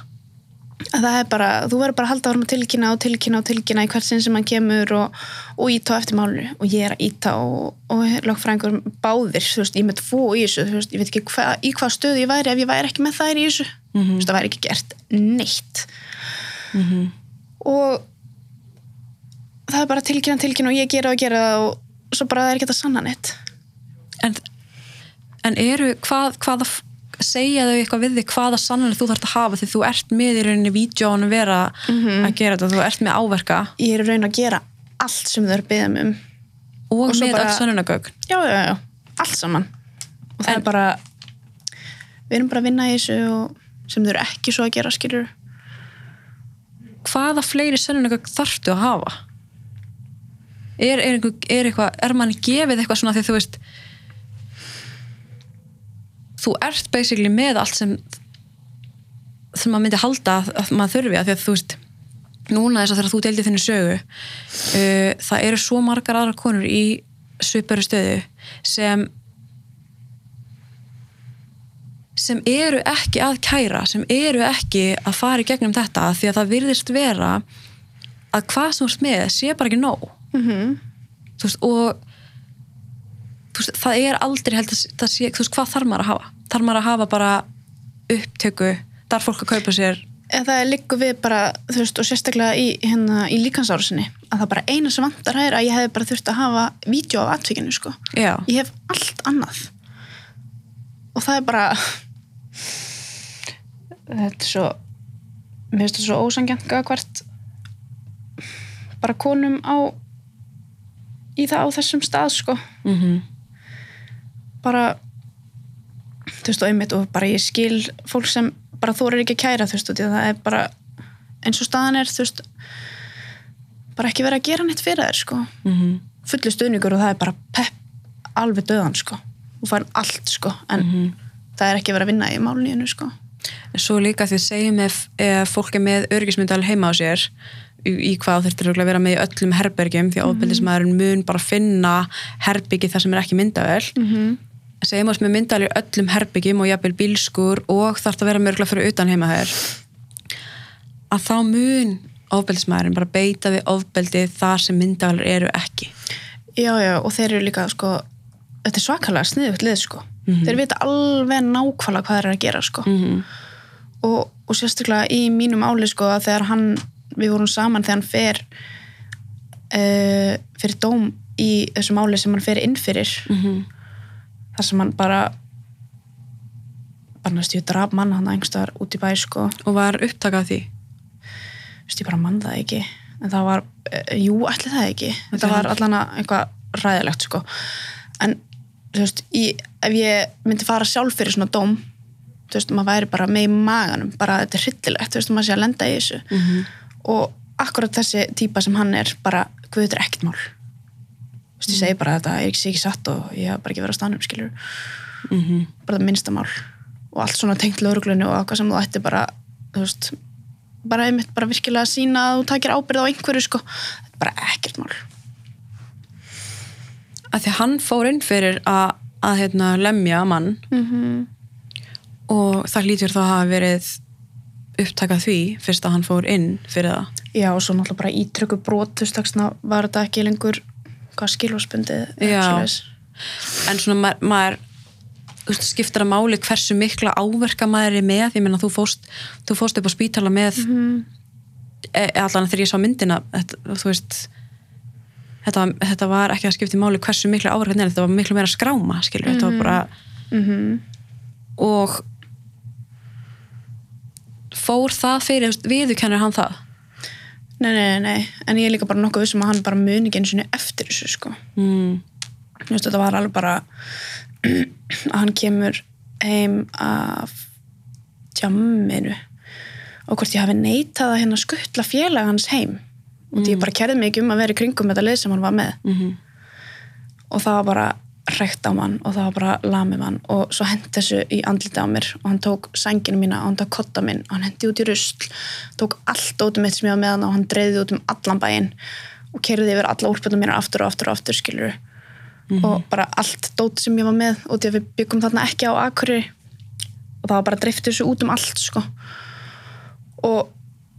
S2: það er bara, þú verður bara að halda að tilkynna og tilkynna og tilkynna í hvert sinn sem hann kemur og, og íta á eftir málinu. Og ég er að íta og, og lögfræðingur báðir, þú veist, ég með tvo í þessu, þú veist, ég veit ekki hva, í hvað stöðu ég væri ef ég væri ekki með þær í þessu. Þú veist, það væri ekki gert neitt.
S1: Mm
S2: og það er bara tilkynna, tilkynna og ég gera og gera og svo bara það er ekki þetta sanna neitt.
S1: En, en eru hvað, hvaða segja þau eitthvað við þig hvaða sannlega þú þarfst að hafa því þú ert með í rauninni vídjónu vera að gera þetta, þú ert með áverka.
S2: Ég er í raun að gera allt sem þau að byggja mig um.
S1: Og,
S2: Og
S1: með
S2: bara-
S1: öll sönnunagögn
S2: já, já, já, allt saman. Og það
S1: En-
S2: er bara við erum bara að vinna í þessu og sem þau eru ekki svo að gera skilur
S1: hvaða fleiri sönnunagögn þarftu að hafa? Er, er, einhver, er eitthvað er manni gefið eitthvað svona því þú veist þú ert basically með allt sem sem maður myndi halda að, að maður þurfi að því að þú veist núna þess að þegar þú deildið þinni sögu uh, það eru svo margar aðra konur í svipari stöðu sem sem eru ekki að kæra sem eru ekki að fara í gegnum þetta því að það virðist vera að hvað sem þú ert með sé bara ekki nóg
S2: mm -hmm.
S1: veist, og veist, það er aldrei held að það sé, þú veist, hvað þarf maður að hafa þarf maður að hafa bara upptöku þarf fólk að kaupa sér
S2: eða það liggur við bara, þú veist, og sérstaklega í, hérna, í líkansárusinni, að það bara eina sem vantar er að ég hef bara þurft að hafa vídeo af atvikinu, sko.
S1: Já.
S2: Ég hef allt annað. Og það er bara þetta er svo mér finnst þetta svo ósangjant hvert bara konum á í það á þessum stað, sko.
S1: Mm
S2: bara þú veist og einmitt og bara ég skil fólk sem bara þorir ekki að kæra þú veist og það er bara eins og staðan er þú veist bara ekki verið að gera neitt fyrir þér sko.
S1: -hmm.
S2: fullu stuðningur og það er bara pepp alveg döðan sko. Og fær allt sko en það er ekki verið að vinna í máluninu sko.
S1: Svo líka því segjum ef, ef fólk er með örgismyndal heima á sér í, í hvað þurftir að vera með í öllum herbergjum því að ofbeldismæðurinn mun bara finna herbyggi þar sem er ekki myndavel mm -hmm. Segjum ás með myndal í öllum herbyggjum og jafnvel bílskur og þarf að vera mörgla fyrir utan heima þér. Að þá mun ofbeldismæðurinn bara beita við ofbeldið þar sem myndavelar eru ekki.
S2: Já já og þeir eru líka sko þetta er svakalega sniðugt lið sko. Þeir vita alveg nákvæmlega hvað þeir eru að gera sko.
S1: -hmm.
S2: og, og sérstaklega í mínum áli sko að þegar hann, við vorum saman þegar hann fer uh, fyrir dóm í þessu máli sem hann fer inn fyrir
S1: Mhm.
S2: Þar sem hann bara bara næstu draf mann hann einhverstaðar út í bæ sko.
S1: Og var upptakað því?
S2: Þú veist, ég bara mann það ekki. En það var, uh, jú, ætli það ekki. Þetta var allan að eitthvað ræðilegt sko. En þú veist, í, ef ég myndi fara sjálf fyrir svona dóm þú veist, maður væri bara með í maganum bara þetta er hryllilegt, þú veist, maður sé að lenda í þessu.
S1: -hmm.
S2: og akkurat þessi típa sem hann er bara, guð, þetta er ekkert mál þú veist, ég segi bara þetta ég sé ekki satt og ég hef bara ekki verið á stanum skilur,
S1: Mhm.
S2: bara það minnsta mál. Og allt svona tengt lögreglunni og eitthvað sem þú ætti bara, þú veist bara einmitt bara virkilega að sína að þú takir ábyrð á einhverju sko, þetta er bara ekkert mál.
S1: Að því að hann fór inn fyrir að, að hérna, lemja mann.
S2: Mm -hmm.
S1: og það lítur þá að hafa verið upptakað því fyrst að hann fór inn fyrir það.
S2: Já og svo náttúrulega bara ítrykku brot þú veist, dagsna var þetta ekki lengur hvað skilvarspundið
S1: Já. en svona maður, maður skiptir að máli hversu mikla áverka maður er með ég meina þú fóst, þú fóst upp á spítala með mm
S2: Mhm.
S1: allan þegar ég sá myndina þetta, þú veist þetta, þetta var ekki að skipta í máli hversu mikla áverka er, þetta var miklu meira skráma skilur, þetta var bara
S2: mm
S1: og fór það fyrir, viðurkennir hann það
S2: nei, nei, nei, en ég er líka bara nokkuð vissum að hann bara muni ekki einu sinni eftir þessu sko.
S1: Mm.
S2: Þú veist, þetta var alveg bara <clears throat> að hann kemur heim af tjamminu og hvort ég hafi neitað að hérna skuttla félag hans heim. Og því ég bara kerði mig um að vera í kringum þetta lið sem hann var með.
S1: Mm
S2: og það var bara rekt á mann og það var bara lamið mann. Og svo hendi þessu í andliti á mér og hann tók sænginu mína og hann tók kotta minn og hann hendi út í rusl tók allt út um mitt sem ég var með hann og hann dreifði út um allan bæinn og kerði yfir alla úlpöldum mína aftur og aftur og aftur skilur og bara allt dót sem ég var með og því að við byggum þarna ekki á akkurri og það var bara dreift þessu út um allt sko. Og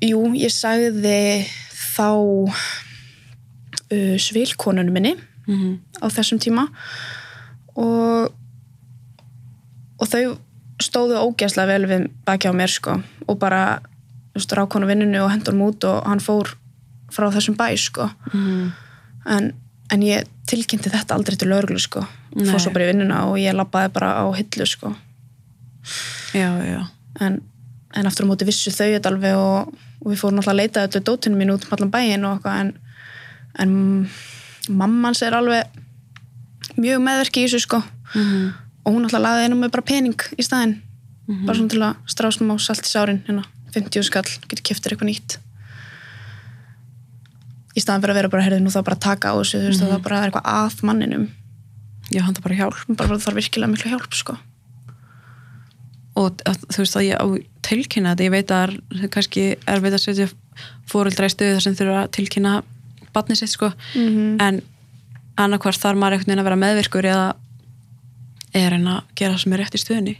S2: jú, ég sagði þá uh, svilkonunum minni
S1: -hmm.
S2: á þessum tíma. og og þau stóðu ógæslega vel við baki á mér sko. Og bara þú veist, rák hann á vinninu og hendur hann út og hann fór frá þessum bæ sko.
S1: Mm
S2: en, en ég tilkynnti þetta aldrei til lögreglu sko. Og
S1: Nei.
S2: fór svo bara í vinnuna og ég labbaði bara á hillu sko.
S1: Já, já.
S2: En, en aftur á móti vissu þau þetta alveg og, og við fórum alltaf að leita þetta dótinu mín út um allan bæinn og eitthvað en, en mammans er alveg mjög meðverki í þessu sko.
S1: Mm
S2: og hún alltaf laði einum með bara pening í staðinn. Bara svona til að strásum á salt í sárin hérna, 50 skall, getur keftir eitthvað nýtt. Í staðan fyrir að vera bara, heyrðu, nú þá bara að taka á þessu þú veist, mm það bara er eitthvað að manninum.
S1: Já, hann það bara hjálp.
S2: Bara þarf virkilega miklu hjálp, sko.
S1: Og að, þú veist að ég á tilkynna þetta, ég veit að það er kannski erfitt að setja fóreldra í stöðu þar sem þurfa að tilkynna barnið sitt sko,
S2: Mhm.
S1: en annarkvart þarf maður einhvern veginn að vera meðvirkur eða er hann að gera það sem er rétt í stöðunni.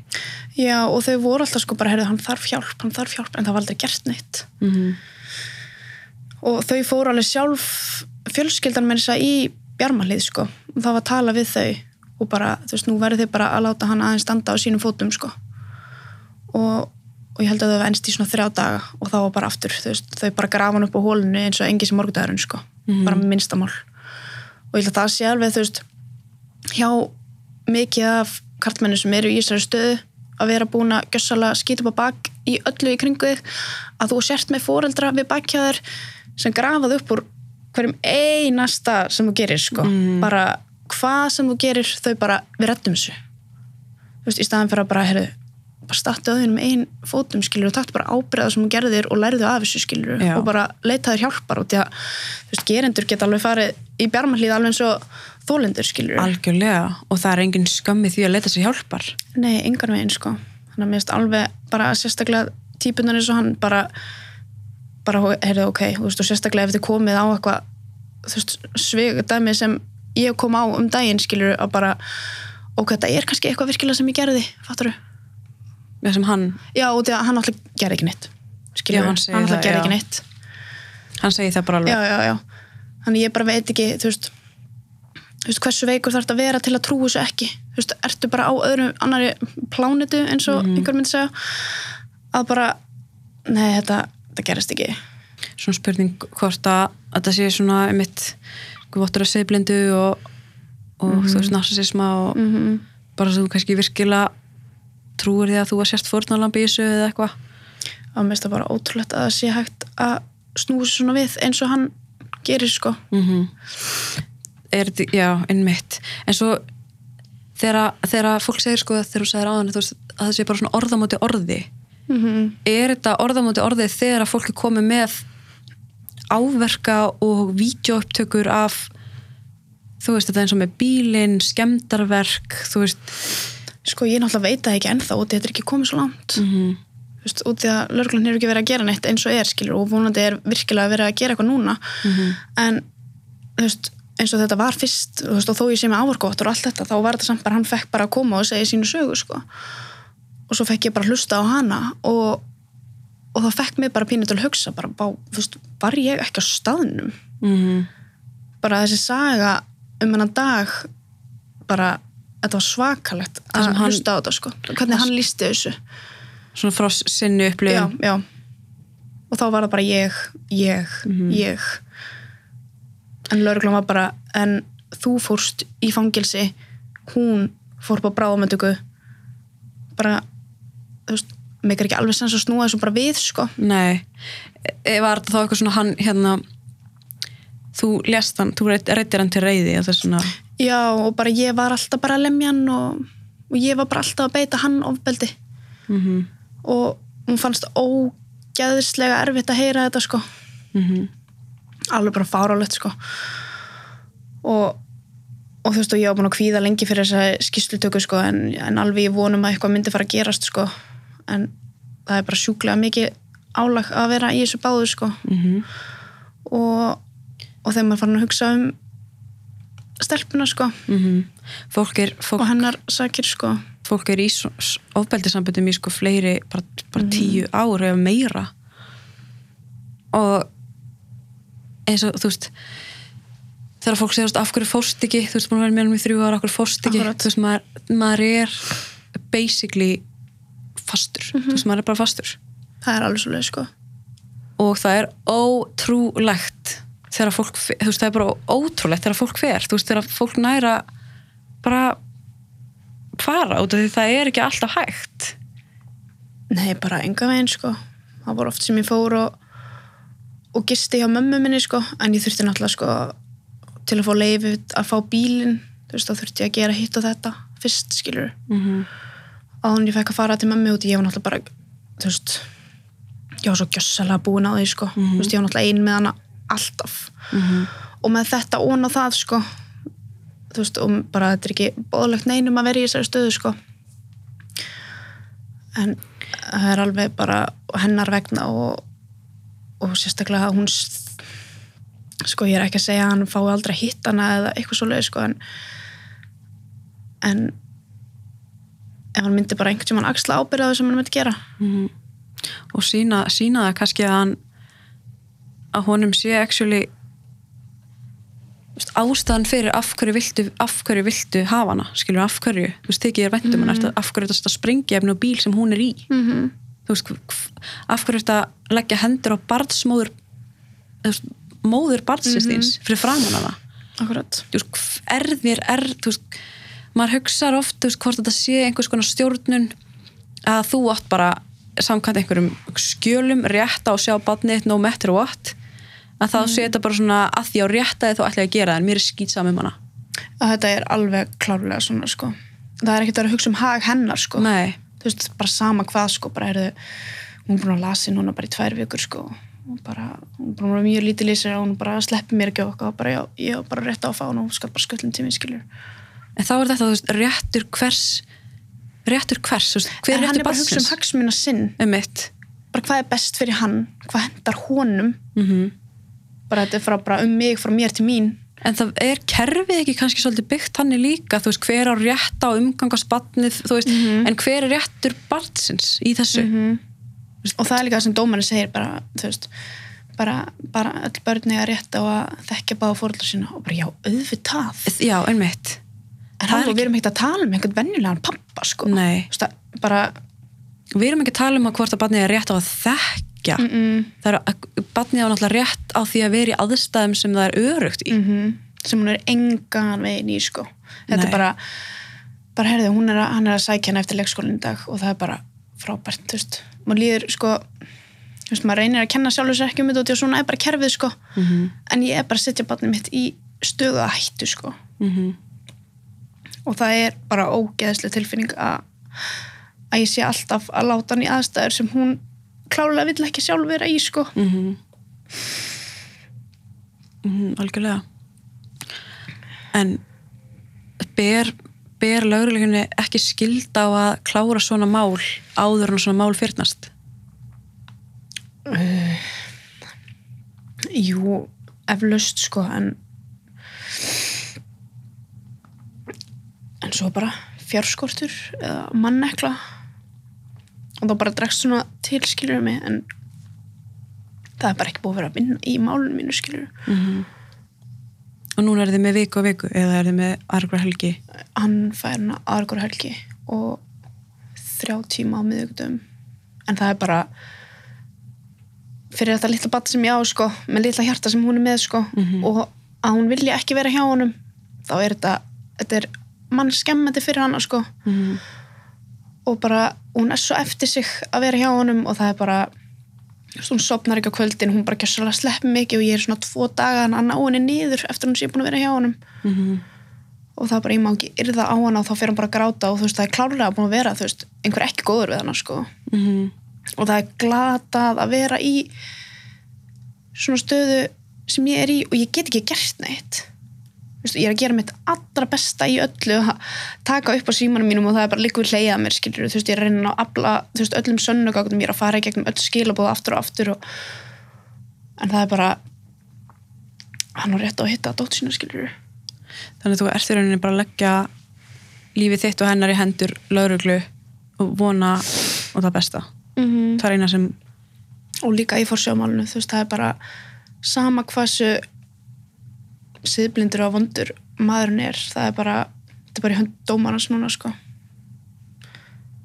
S2: Já, og þau voru alltaf sko bara, heyrðu, hann þarf hjálp, hann þarf hjálp en það var aldrei gert neitt.
S1: Mm -hmm.
S2: og þau fóru alveg sjálf fjölskyldan með þess að í bjarmalið sko, og það var að tala við þau og bara, þú veist, nú verður þau bara að láta hann aðeins standa á sínum fótum sko. Og, og ég held að þau var ennst í svona þrjá daga og þá var bara aftur, veist, þau bara grafa hann upp á hólinu eins og engi sem morgundagurinn sko bara með minnstamál og ég held að það sé alveg, þú veist hjá mikið af kartmennu sem eru í Ísraeli stöðu að vera búin að gjössalega skýta upp á bak í öllu í kringu þig að þú sért með foreldra við bakkjaður sem grafað upp úr hverjum einasta sem þú gerir sko. bara hvað sem þú gerir þau bara, við rettum þessu þú veist, í staðan fyrir að bara, heyrðu bara stattu að þínum einn fótum skilur og taktu bara ábreiða sem þú gerðir og lærðu af þessu skilur
S1: Já.
S2: og bara leitaður hjálpar og því að þú veist, gerendur geta alveg farið í bjarmalíð alveg eins og þólendur skilur
S1: algjörlega og það er engin skömmi því að leita sér hjálpar.
S2: Nei, engan veginn sko. Þannig að mér finnst alveg bara sérstaklega típunar eins og hann bara bara, heyrðu, ok, þú veist, og sérstaklega ef þið komið á eitthvað þú veist, svig dæmi sem ég kom á um daginn skilur að bara, ok, þetta er kannski eitthvað virkilega sem ég gerði, fattar
S1: það sem hann,
S2: Já, og því að hann alltaf gerði ekki neitt.
S1: Já, hann segir
S2: alltaf
S1: það, já.
S2: ekki neitt.
S1: Hann segir það bara alveg.
S2: Já, já, já, þannig ég bara veit ekki þú veist, þú veist hversu veikur þarf að vera til að trúa þessu ekki? Þú veist, ertu bara á öðrum annari plánitu eins og einhver myndi segja? Að bara, nei, þetta þetta gerist ekki.
S1: Svona spurning hvort að, að það sé svona einmitt vottur að segblindu og, og þú veist narsisisma og
S2: mm
S1: bara svo þú kannski virkilega trúir því að þú var sérst þessu eða eitthvað?
S2: Að finnst það bara ótrúlegt að það sé hægt að snúa sér svona við eins og hann gerir sko.
S1: Mm er þetta, já, einmitt. En svo þegar, fólk segir sko þegar þú segir áðan veist, að það sé bara svona orðamóti orði.
S2: Mm -hmm.
S1: er þetta orðamóti orði þegar að fólk er komið með áverka og vídeoupptökur af þú veist þetta er eins og með bílinn skemdarverk þú veist
S2: sko ég náttúrulega veit það ekki ennþá í þetta er ekki komið svo langt.
S1: Mm -hmm.
S2: Þú veist, út í að lörglun er ekki verið að gera neitt eins og er skilur og vonandi er virkilega verið að gera eitthvað núna. En þú veist, eins og þetta var fyrst veist, og þó ég sé með ávarkóttur og allt þetta þá var þetta samt bara, hann fekk bara að koma og segja sínu sögu sko. og svo fekk ég bara að hlusta á hana og, og það fekk mig bara pínu til að hugsa bara, bá, veist, var ég ekki á staðnum? Bara þessi saga um hennan dag bara, þetta var svakalegt
S1: Það
S2: að
S1: hann-
S2: hlusta á þetta sko. Hvernig hann lísti þessu.
S1: Svona frá sinni
S2: já,
S1: upplifun.
S2: Já og þá var það bara ég, ég, ég. En lauruglan var bara en þú fórst í fangilsi hún fór på bráðamöndöku bara þú veist, mig er ekki alveg sens að snúa þessu bara við sko.
S1: Nei, e var þetta þá eitthvað svona hann hérna þú lest hann, þú reytir hann til reyði það er svona,
S2: já og bara ég var alltaf bara að lemja hann og, og ég var bara alltaf að beita hann ofbeldi.
S1: Mm
S2: og hún fannst ógeðslega erfitt að heyra þetta sko.
S1: -hmm.
S2: alveg bara fárálegt sko. Og, og þú veist og ég var búin að kvíða lengi fyrir þessa skýrslutöku sko en, en alveg ég vonum að eitthvað myndi fara að gerast sko. En það er bara sjúklega mikið álag að vera í þessu báðu sko.
S1: Mm
S2: og, og þegar maður farin að hugsa um stelpuna sko.
S1: Fólk er fólk,
S2: og hennar sakir sko.
S1: fólk er í ofbeldisambundum í sko fleiri, bara, bara tíu ár eða meira. Og eins og þú veist þegar fólk segast af hverju fórst ekki? Þú veist, búin að vera með um í þrjú ára, af hverju fórst ekki? Þú veist, maður, maður er basically fastur. Þú veist, maður er bara fastur.
S2: Það er alveg svo leið sko.
S1: Og það er ótrúlegt þegar fólk, þú veist, það er bara ótrúlegt þegar fólk fer, þú veist, þegar fólk næra bara fara út af því það er ekki alltaf hægt
S2: Nei, bara enga veginn sko. Það voru oft sem ég fór og, og gisti hjá mömmu minni sko. en ég þurfti náttúrulega sko, til að fá leifi að fá bílinn þú veist, þá þurfti ég að gera hitt og þetta fyrst, skilur
S1: mm -hmm.
S2: áðan ég fekk að fara til mömmu út ég var náttúrulega bara, þú veist ég var svo gjössalega búin á því sko. þú veist, ég var náttúrulega ein með hana alltaf. Og með þetta ón á það sko, þú veist, og bara þetta er ekki bóðlegt neinum að vera í þessari stöðu sko. En það er alveg bara hennar vegna og, og sérstaklega hún sko ég er ekki að segja að hann fái aldrei að hitta hana eða eitthvað svo leið sko en en ef hann myndi bara einhvern tímann axla ábyrða sem hann myndi gera.
S1: Og sína, sína það kannski að hann að honum sé actually ástæðan fyrir af hverju viltu, af hverju viltu hafa hana skilur af hverju, þú veist, tekið þér vendum mm. af hverju þetta sprengja efni og bíl sem hún er í
S2: mm -hmm.
S1: þú veist, af hverju að leggja hendur á barnsmóður móður barnsins
S2: Mhm.
S1: þíns fyrir framan hana
S2: akkurat
S1: þú veist, hv- er þér, er þú veist, maður hugsar oft veist, hvort þetta sé einhvers konar stjórnun að þú átt bara samkvæmt einhverjum skjölum rétta og sjá barnið no matter what að þá sé þetta bara svona að því á réttaði þá ætla ég að gera en mér er skýtsam um hana.
S2: Að þetta er alveg klárlega svona sko. Það er ekkert að vera að hugsa um hag hennar sko.
S1: Nei,
S2: þú veist, bara sama hvað sko bara er hún er búin að lasi núna bara í tvær vikur sko. Og bara, hún er búin að mjög lítið lýsir og hún bara sleppi mér ekki á okkar og bara, já, ég á bara rétt á að fá hún og hún skal bara sköllum tíminn skilur
S1: en þá er þetta þú veist, réttur hvers réttur hvers, veist, hver
S2: en
S1: er
S2: hann
S1: réttur
S2: er bara að hugsa um hagsmuna sinn
S1: um
S2: bara hvað er best fyrir hann, hvað hendar honum?
S1: Mm
S2: bara þetta er frá, bara um mig, frá mér til mín.
S1: En það er kerfið ekki kannski svolítið byggt hann líka, þú veist, hver á rétt á umgangast barnið, þú veist,
S2: Mhm.
S1: en hver er réttur barnsins í þessu?
S2: og það er líka það sem dómarinn segir bara, þú veist bara, bara öll börn eiga rétt á að þekkja báða fóröldar sína. Og bara já, auðvitað.
S1: Já, einmitt.
S2: En hann
S1: er
S2: við erum ekkert að tala um einhvern venjulegan pappa sko. Að bara,
S1: Við erum ekki að tala um að hvort að barnið er rétt á að þekkja.
S2: mm -mm,
S1: Það er að barnið á náttúrulega rétt á því að vera í aðstæðum sem það er örugt í.
S2: mm sem hún er engan veginn í sko. Þetta
S1: Nei.
S2: er bara, bara herðu, hún er að, hann er að sækja hana eftir leikskólinn dag og það er bara frábært, þú veist. Maður líður sko þú veist, maður reynir að kenna sjálfur sér ekki um þetta og svona er bara kerfið sko.
S1: Mhm,
S2: en ég er bara að setja barnið mitt í stöðu að hættu sko.
S1: Mhm.
S2: Og það er bara ógeðslega tilfinning að að ég sé alltaf að láta hann í aðstæður sem hún klálega vill ekki sjálf vera í sko.
S1: Mhm. Mhm, algjörlega. En ber, ber lögreglunni ekki skilda á að klára svona mál áður en svona mál fyrnast?
S2: Jú, eflaust sko en en svo bara fjárskortur eða mannekla. Og þá bara dregst svona til skilur mig en það er bara ekki búið að vera að vinna í málunum mínu skilur
S1: og núna er þið með viku og viku eða er þið með argra helgi?
S2: Hann fær hana aðrakur helgi og þrjá tíma á miðugdum en það er bara fyrir þetta litla batt sem ég á sko, með litla hjarta sem hún er með sko, og að hún vilja ekki vera hjá honum þá er þetta, þetta er mann skemmandi fyrir hana sko.
S1: Mm.
S2: og bara, hún er svo eftir sig að vera hjá honum og það er bara hún sopnar ekki á kvöldin, hún bara gjössalega slepp mikið og ég er svona tvo daga hann að ná henni niður eftir hún sé búin að vera hjá honum.
S1: Mm
S2: og það er bara, ég má ekki yrða á hana og þá fer hann bara að gráta og þú veist, það er klárlega búin að vera þú veist, einhver ekki góður við hana sko.
S1: -hmm.
S2: og það er glatað að vera í svona stöðu sem ég er í og ég get ekki gert neitt Veist, ég er að gera mitt allra besta í öllu að taka upp á símanum mínum og það er bara líka við hleyjað mér skilur þú veist, ég er að reyna að afla þú veist, öllum sönnugagum, ég er að fara í gegnum öll skilabóð aftur og aftur og... en það er bara hann á rétt á að hitta dótt sína skilur
S1: þannig að þú ert í rauninni bara að leggja lífið þitt og hennar í hendur lauruglu og vona og það besta.
S2: Mm -hmm.
S1: það er eina sem
S2: og líka í fórsjómálinu þú veist, það er bara sama hversu siðblindur og vondur maðurinn er, það er bara þetta er bara í hönd dómarans núna sko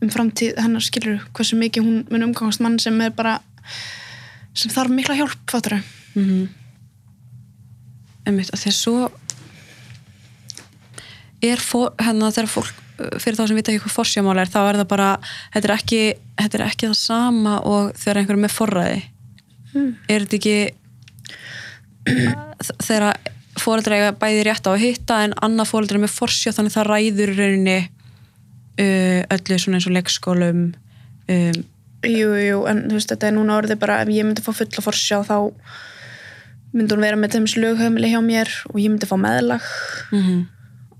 S2: um framtíð hennar skilur hversu mikið hún mun umgangast mann sem er bara sem þarf mikla hjálp, fattur
S1: mm -hmm. einmitt, að því að svo er fór, hérna þegar fólk fyrir þá sem vita ekki hvað forsjámál er þá er það bara, þetta er ekki þetta er ekki það sama og þegar einhver er forræði
S2: Mm.
S1: er þetta ekki <clears throat> þegar fóreldra eiga bæði rétt á að hitta en annað fóreldra er með forsjá þannig það ræður rauninni uh, öllu svona eins og leikskólum um,
S2: Jú, jú, en þú veist, þetta er núna orðið bara ef ég myndi fá fulla forsjá þá myndi hún vera með þeim slögheimili hjá mér og ég myndi fá meðlag.
S1: Mm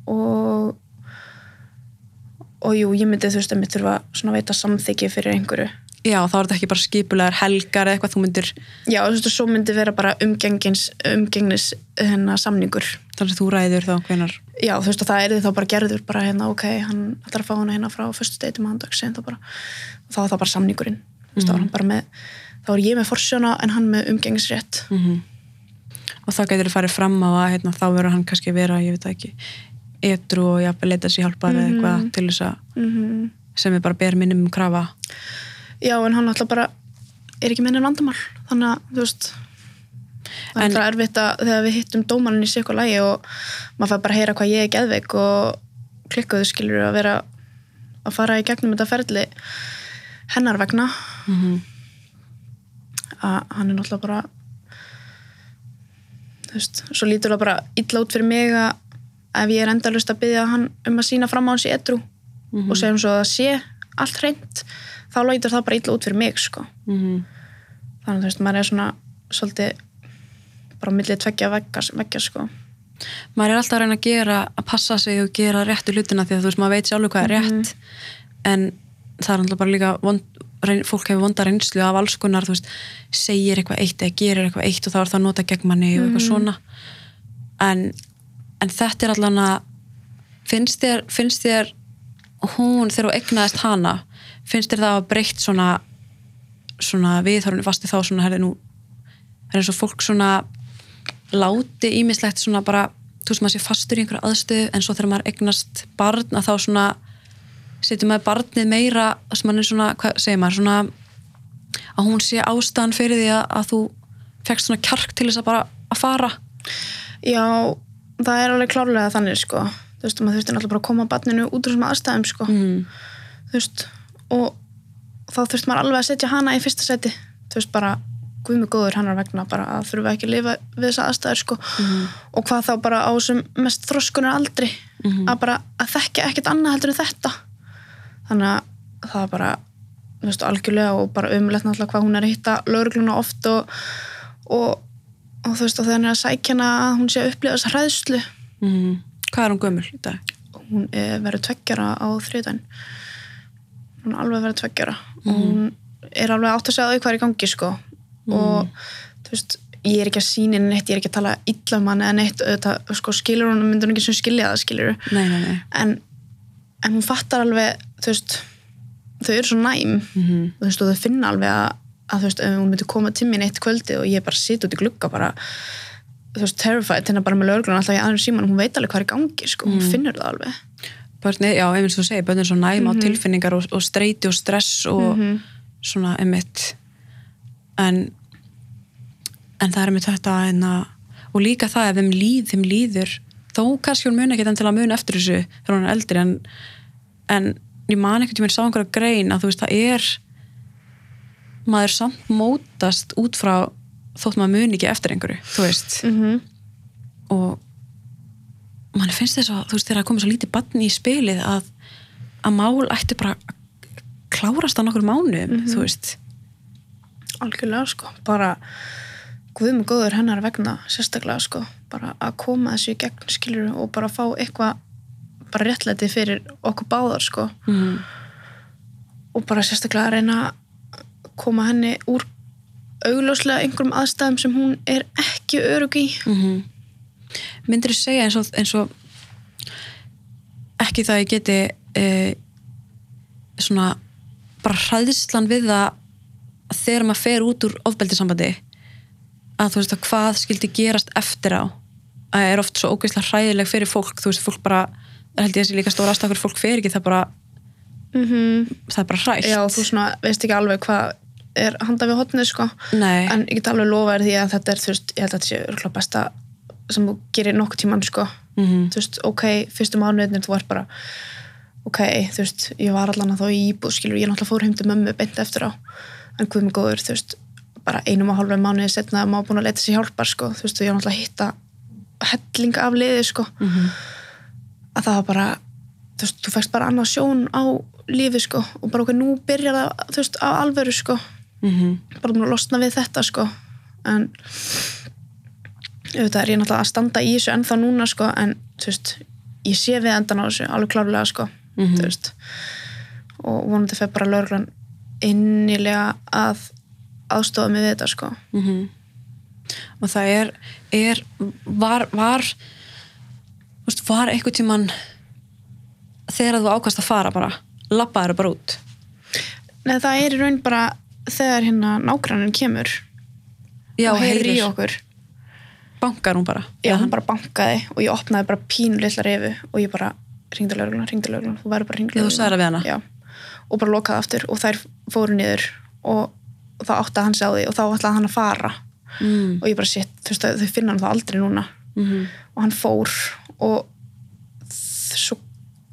S2: og og jú, ég myndi þú veist að mér þurfa svona að veita samþyggi fyrir einhverju
S1: já, þá er þetta ekki bara skipulegar helgar eða eitthvað þú myndir
S2: já, þú veist að svo myndi vera bara umgengins umgengnis hennar samningur.
S1: Þannig að þú ræður þá hvenar
S2: já, þú veist að það er þá bara gerður bara hérna, ok, hann ætlar að fá hana hérna frá fyrstu deyti mándags, en þá bara þá er það bara samningurinn, þú veist, þá er hann bara með þá er ég með forsjóna en hann með umgengisrétt
S1: mm og þá getur þið farið fram á að hérna, þá verður hann kannski vera, ég veit ekki etru og jafnvel leita sér hjálpar eða eitthvað til þess að
S2: mm
S1: sem er bara ber minnum um krafa
S2: já, en hann alltaf bara er ekki minni vandamál. Þannig að, þú veist það er
S1: En-
S2: alltaf erfitt að þegar við hittum dómarinn í eitthvað lægi og maður fær bara að heyra hvað ég er geðveik og klikkuðu skilur að vera að fara í gegnum þetta ferli hennar vegna. Að hann er náttúrulega bara þú veist, svo lítur það bara illa út fyrir mig að ef ég er endalust að byggja hann um að sína fram á hans í edru og segjum svo að það sé allt hreint þá lítur það bara illa út fyrir mig sko.
S1: Mhm.
S2: þannig að þú veist, maður er svona svolítið bara millið tveggja veggja, sko.
S1: maður er alltaf að reyna að gera að passa sig og gera réttu hlutina því að þú veist, maður veit sjálfur hvað er rétt en það er alltaf bara líka vond, reyn, fólk hefur vonda reynslu af alls konar, þú veist, segir eitthvað eitt eða gerir eitthvað eitt og þá er það að nota gegn manni og eitthvað svona en, en þetta er allan að finnst þér, finnst þér hún, þegar þú egnaðist hana finnst þér það að breytt svona svona viðhörunni fasti þá svona herði nú er eins og fólk svona láti ímislegt svona bara þú veist maður sé fastur í einhverja aðstöðu en svo þegar maður egnast barn að þá svona setjum maður barnið meira sem maður er svona, hvað segir maður svona að hún sé ástæðan fyrir því að, að þú fekst svona kjark til þess að bara að fara
S2: já, það er alveg klárlega þannig sko. þú veist, maður þurfti náttúrulega bara að koma barninu út úr þessum aðstæðum sko.
S1: mm.
S2: þú veist, og þá þurfti maður alveg að setja hana í fyrsta seti þú veist, bara guðmi góður hennar vegna bara að þurfa ekki að lifa við þessa aðstæður sko. og hvað þá bara á þessum mest þroskunar aldri að bara að þekka ekkert annað heldur en þetta þannig að það bara þú veist, algjörlega og bara umlegt náttúrulega hvað hún er að hitta laurugluna oft og, og, og þú veist, og er að sækja hana að hún sé að upplifa þessa hræðslu
S1: Mm. hvað er hún gömul í dag?
S2: hún er verið tveggjara á þriðdæn hún er alveg verið tveggjara og hún er alveg átt að segja því hvað er í gangi sko. Og þú veist ég er ekki að sína henni neitt, ég er ekki að tala illa um hann eða neitt, auðvitað, sko, skilur hún myndur hún ekki sem skilja það, skilur
S1: nei
S2: en, en hún fattar alveg þú veist, þau eru svo næm.
S1: Mm
S2: og þú veist, og þau finna alveg að, að þú veist, ef hún myndi koma til mín eitt kvöldi og ég bara sitt út í glugga bara þú veist, terrified, hérna bara með lögreglun alltaf í aðeins síman, hún veit alveg hvað er í gangi sko, hún finnur það alveg
S1: Börni, já, einmitt svo segir, börnin er svo næm á tilfinningar og, og streyti og stress og svona einmitt. En en það er einmitt þetta en að, og líka það ef þeim, líð, þeim líður þó kannski hún mun ekki til að mun eftir þessu þegar hún er eldri en, en ég man ekkert, ég mér sá einhverja grein að þú veist, það er maður samt mótast út frá þótt maður mun ekki eftir einhverju, þú veist.
S2: Mm -hmm.
S1: og mann finnst þess að þú veist þegar að koma svo lítið barni í spilið að, að mál ætti bara að klárast á nokkur mánuðum þú veist.
S2: Algjörlega sko, bara guðum góður hennar vegna sérstaklega sko, bara að koma þessu í gegn skilur og bara fá eitthvað bara réttlæti fyrir okkur báðar sko.
S1: Mm.
S2: og bara sérstaklega að reyna að koma henni úr augljóslega einhverjum aðstæðum sem hún er ekki örug í.
S1: Mm myndir þú segja eins og, eins og ekki það ég geti e, svona bara hræðislan við það að þegar maður fer út úr ofbeldisambandi að þú veist að hvað skildi gerast eftir á að er oft svo ógeðslega hræðileg fyrir fólk þú veist fólk bara, held ég þessi líka stóra aðstakur fólk fer ekki það bara
S2: mm -hmm.
S1: það er bara hrætt.
S2: Já, þú svona veist ekki alveg hvað er handa við hotnið sko.
S1: Nei,
S2: en ég get alveg lofa þér því að þetta er þú veist, ég held að þetta sé besta sem þú gerir nokkuð tíman sko.
S1: Mhm.
S2: þú veist, ok, fyrstu mánuðin þú ert bara, ok, þú veist ég var allan að þá í íbúð, skilur ég náttúrulega fór heim til mömmu beint eftir á. En hvað með góður, þú veist, bara einum og hálfa mánuði setna að maður búin að leita sér hjálpar sko, þú veist, og ég náttúrulega hitta helling af liði sko.
S1: Mhm.
S2: að það var bara þú veist, þú fækst bara annað sjón á lífi sko, og bara ok, nú byrjar það þú veist, á alvöru sko.
S1: Mhm.
S2: bara búin að losna við þetta sko. En auðvitað er ég náttúrulega að standa í þessu ennþá núna sko en veist ég sé við endan á þessu alveg klárlega sko þú veist. Og vonandi fer bara lögreglan innilega að aðstofa mig við þetta sko.
S1: Mhm. og það er, er var, var veist, var einhvern tíman þegar þú ákast að fara bara lappaður bara út?
S2: Nei, það er í raun bara þegar hérna nágrannin kemur
S1: já,
S2: og heyrir í okkur
S1: bankar hún bara
S2: já, hann bara bankaði og ég opnaði bara pínu litla refu og ég bara ringdi lögregluna, ringdi lögregluna þú verður bara ringdi
S1: Já, þú það við hana?
S2: já. og bara lokaði aftur og þær fóru niður og þá átti hann sig á því og þá ætlaði hann að fara
S1: mm.
S2: og ég bara shit, þú veist, þau finna hann það aldrei núna
S1: Mm
S2: og hann fór og svo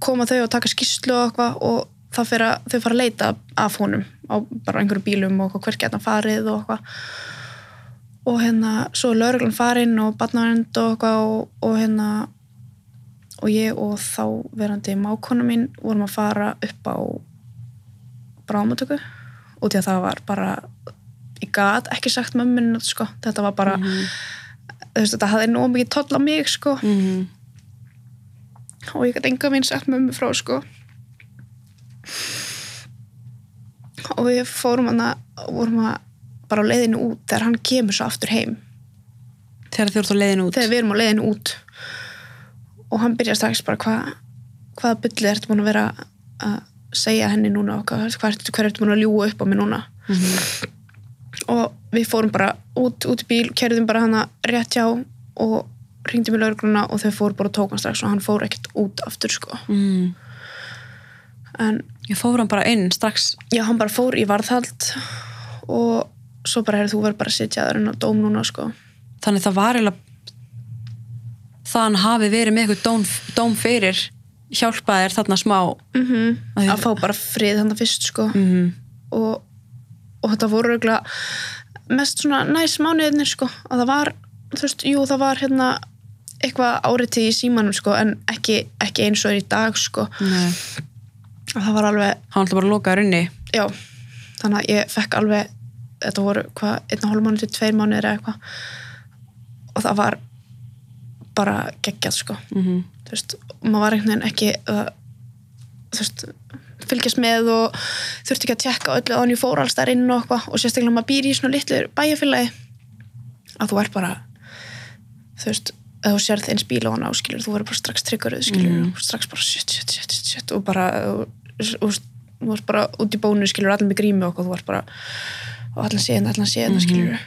S2: koma þau og taka skýrslu og eitthvað og það fyrir að þau fara að leita af honum á bara einhverjum bílum og hver geta hann farið og eitthvað og hérna svo lauruglan farin og barnavernd og eitthvað og, og hérna og ég og þá verandi mákona mín vorum að fara upp á brámatöku og því að það var bara ég gat ekki sagt mömmun sko. þetta var bara þú veist, þetta hafði nóg mikið toll á mig sko.
S1: -hmm.
S2: og ég gæti enga minn sagt mömmu frá sko. og við fórum og vorum að bara á leiðinu út þegar hann kemur svo aftur heim.
S1: Þegar þið voru þá leiðin út?
S2: Þegar við erum á leiðinu út. Og hann byrjar strax bara hvað hvaða bylli ertu búin að vera að segja henni núna og hvað, ertu, búin að ljúga upp á mig núna?
S1: Mhm.
S2: og við fórum bara út, út í bíl, kerðum bara hana rétt hjá og ringdi mér laurugluna og þau fóru bara og tók hann strax og hann fór ekkert út aftur sko.
S1: Mm.
S2: en
S1: ég fór hann bara inn strax?
S2: Já, hann bara fór í varðhald og svo bara hefur þú verið bara að sitja þar inn á dóm núna sko.
S1: Þannig það var eiginlega það hann hafi verið með eitthvað dóm, dóm fyrir hjálpaði þér þarna smá.
S2: Mm -hmm.
S1: Að
S2: að fá bara frið hann fyrst sko.
S1: Mm.
S2: og, og þetta voru regla mest svona næs mánuðinir sko. Að það var, þú veist, jú það var hérna eitthvað áriði í símanum sko en ekki, ekki eins og er í dag sko.
S1: Nei,
S2: og það var alveg,
S1: hann alltaf bara lokaður inni.
S2: Já. Þannig að ég fekk alveg þetta voru hvað, einn og hálf mánuð til tveir mánuðir eða eitthvað og það var bara geggjað sko
S1: mm
S2: þú veist, maður var einhvern veginn ekki uh, þú veist fylgjast með og þurfti ekki að tjekka öllu á hann ég fór alls þar inn og eitthvað og sérstaklega maður býr í svona litlu bæjarfélagi að þú ert bara þú veist, ef þú sérð eins bíl á hann áskilur, þú verður bara strax tryggaruð skilur,
S1: Mhm.
S2: og strax bara shit, shit, shit, shit, og bara og, og, þú ert bara út í bónu skilur, allir með grími og þú ert bara og allan séðan, allan séðan
S1: Mhm.
S2: skilur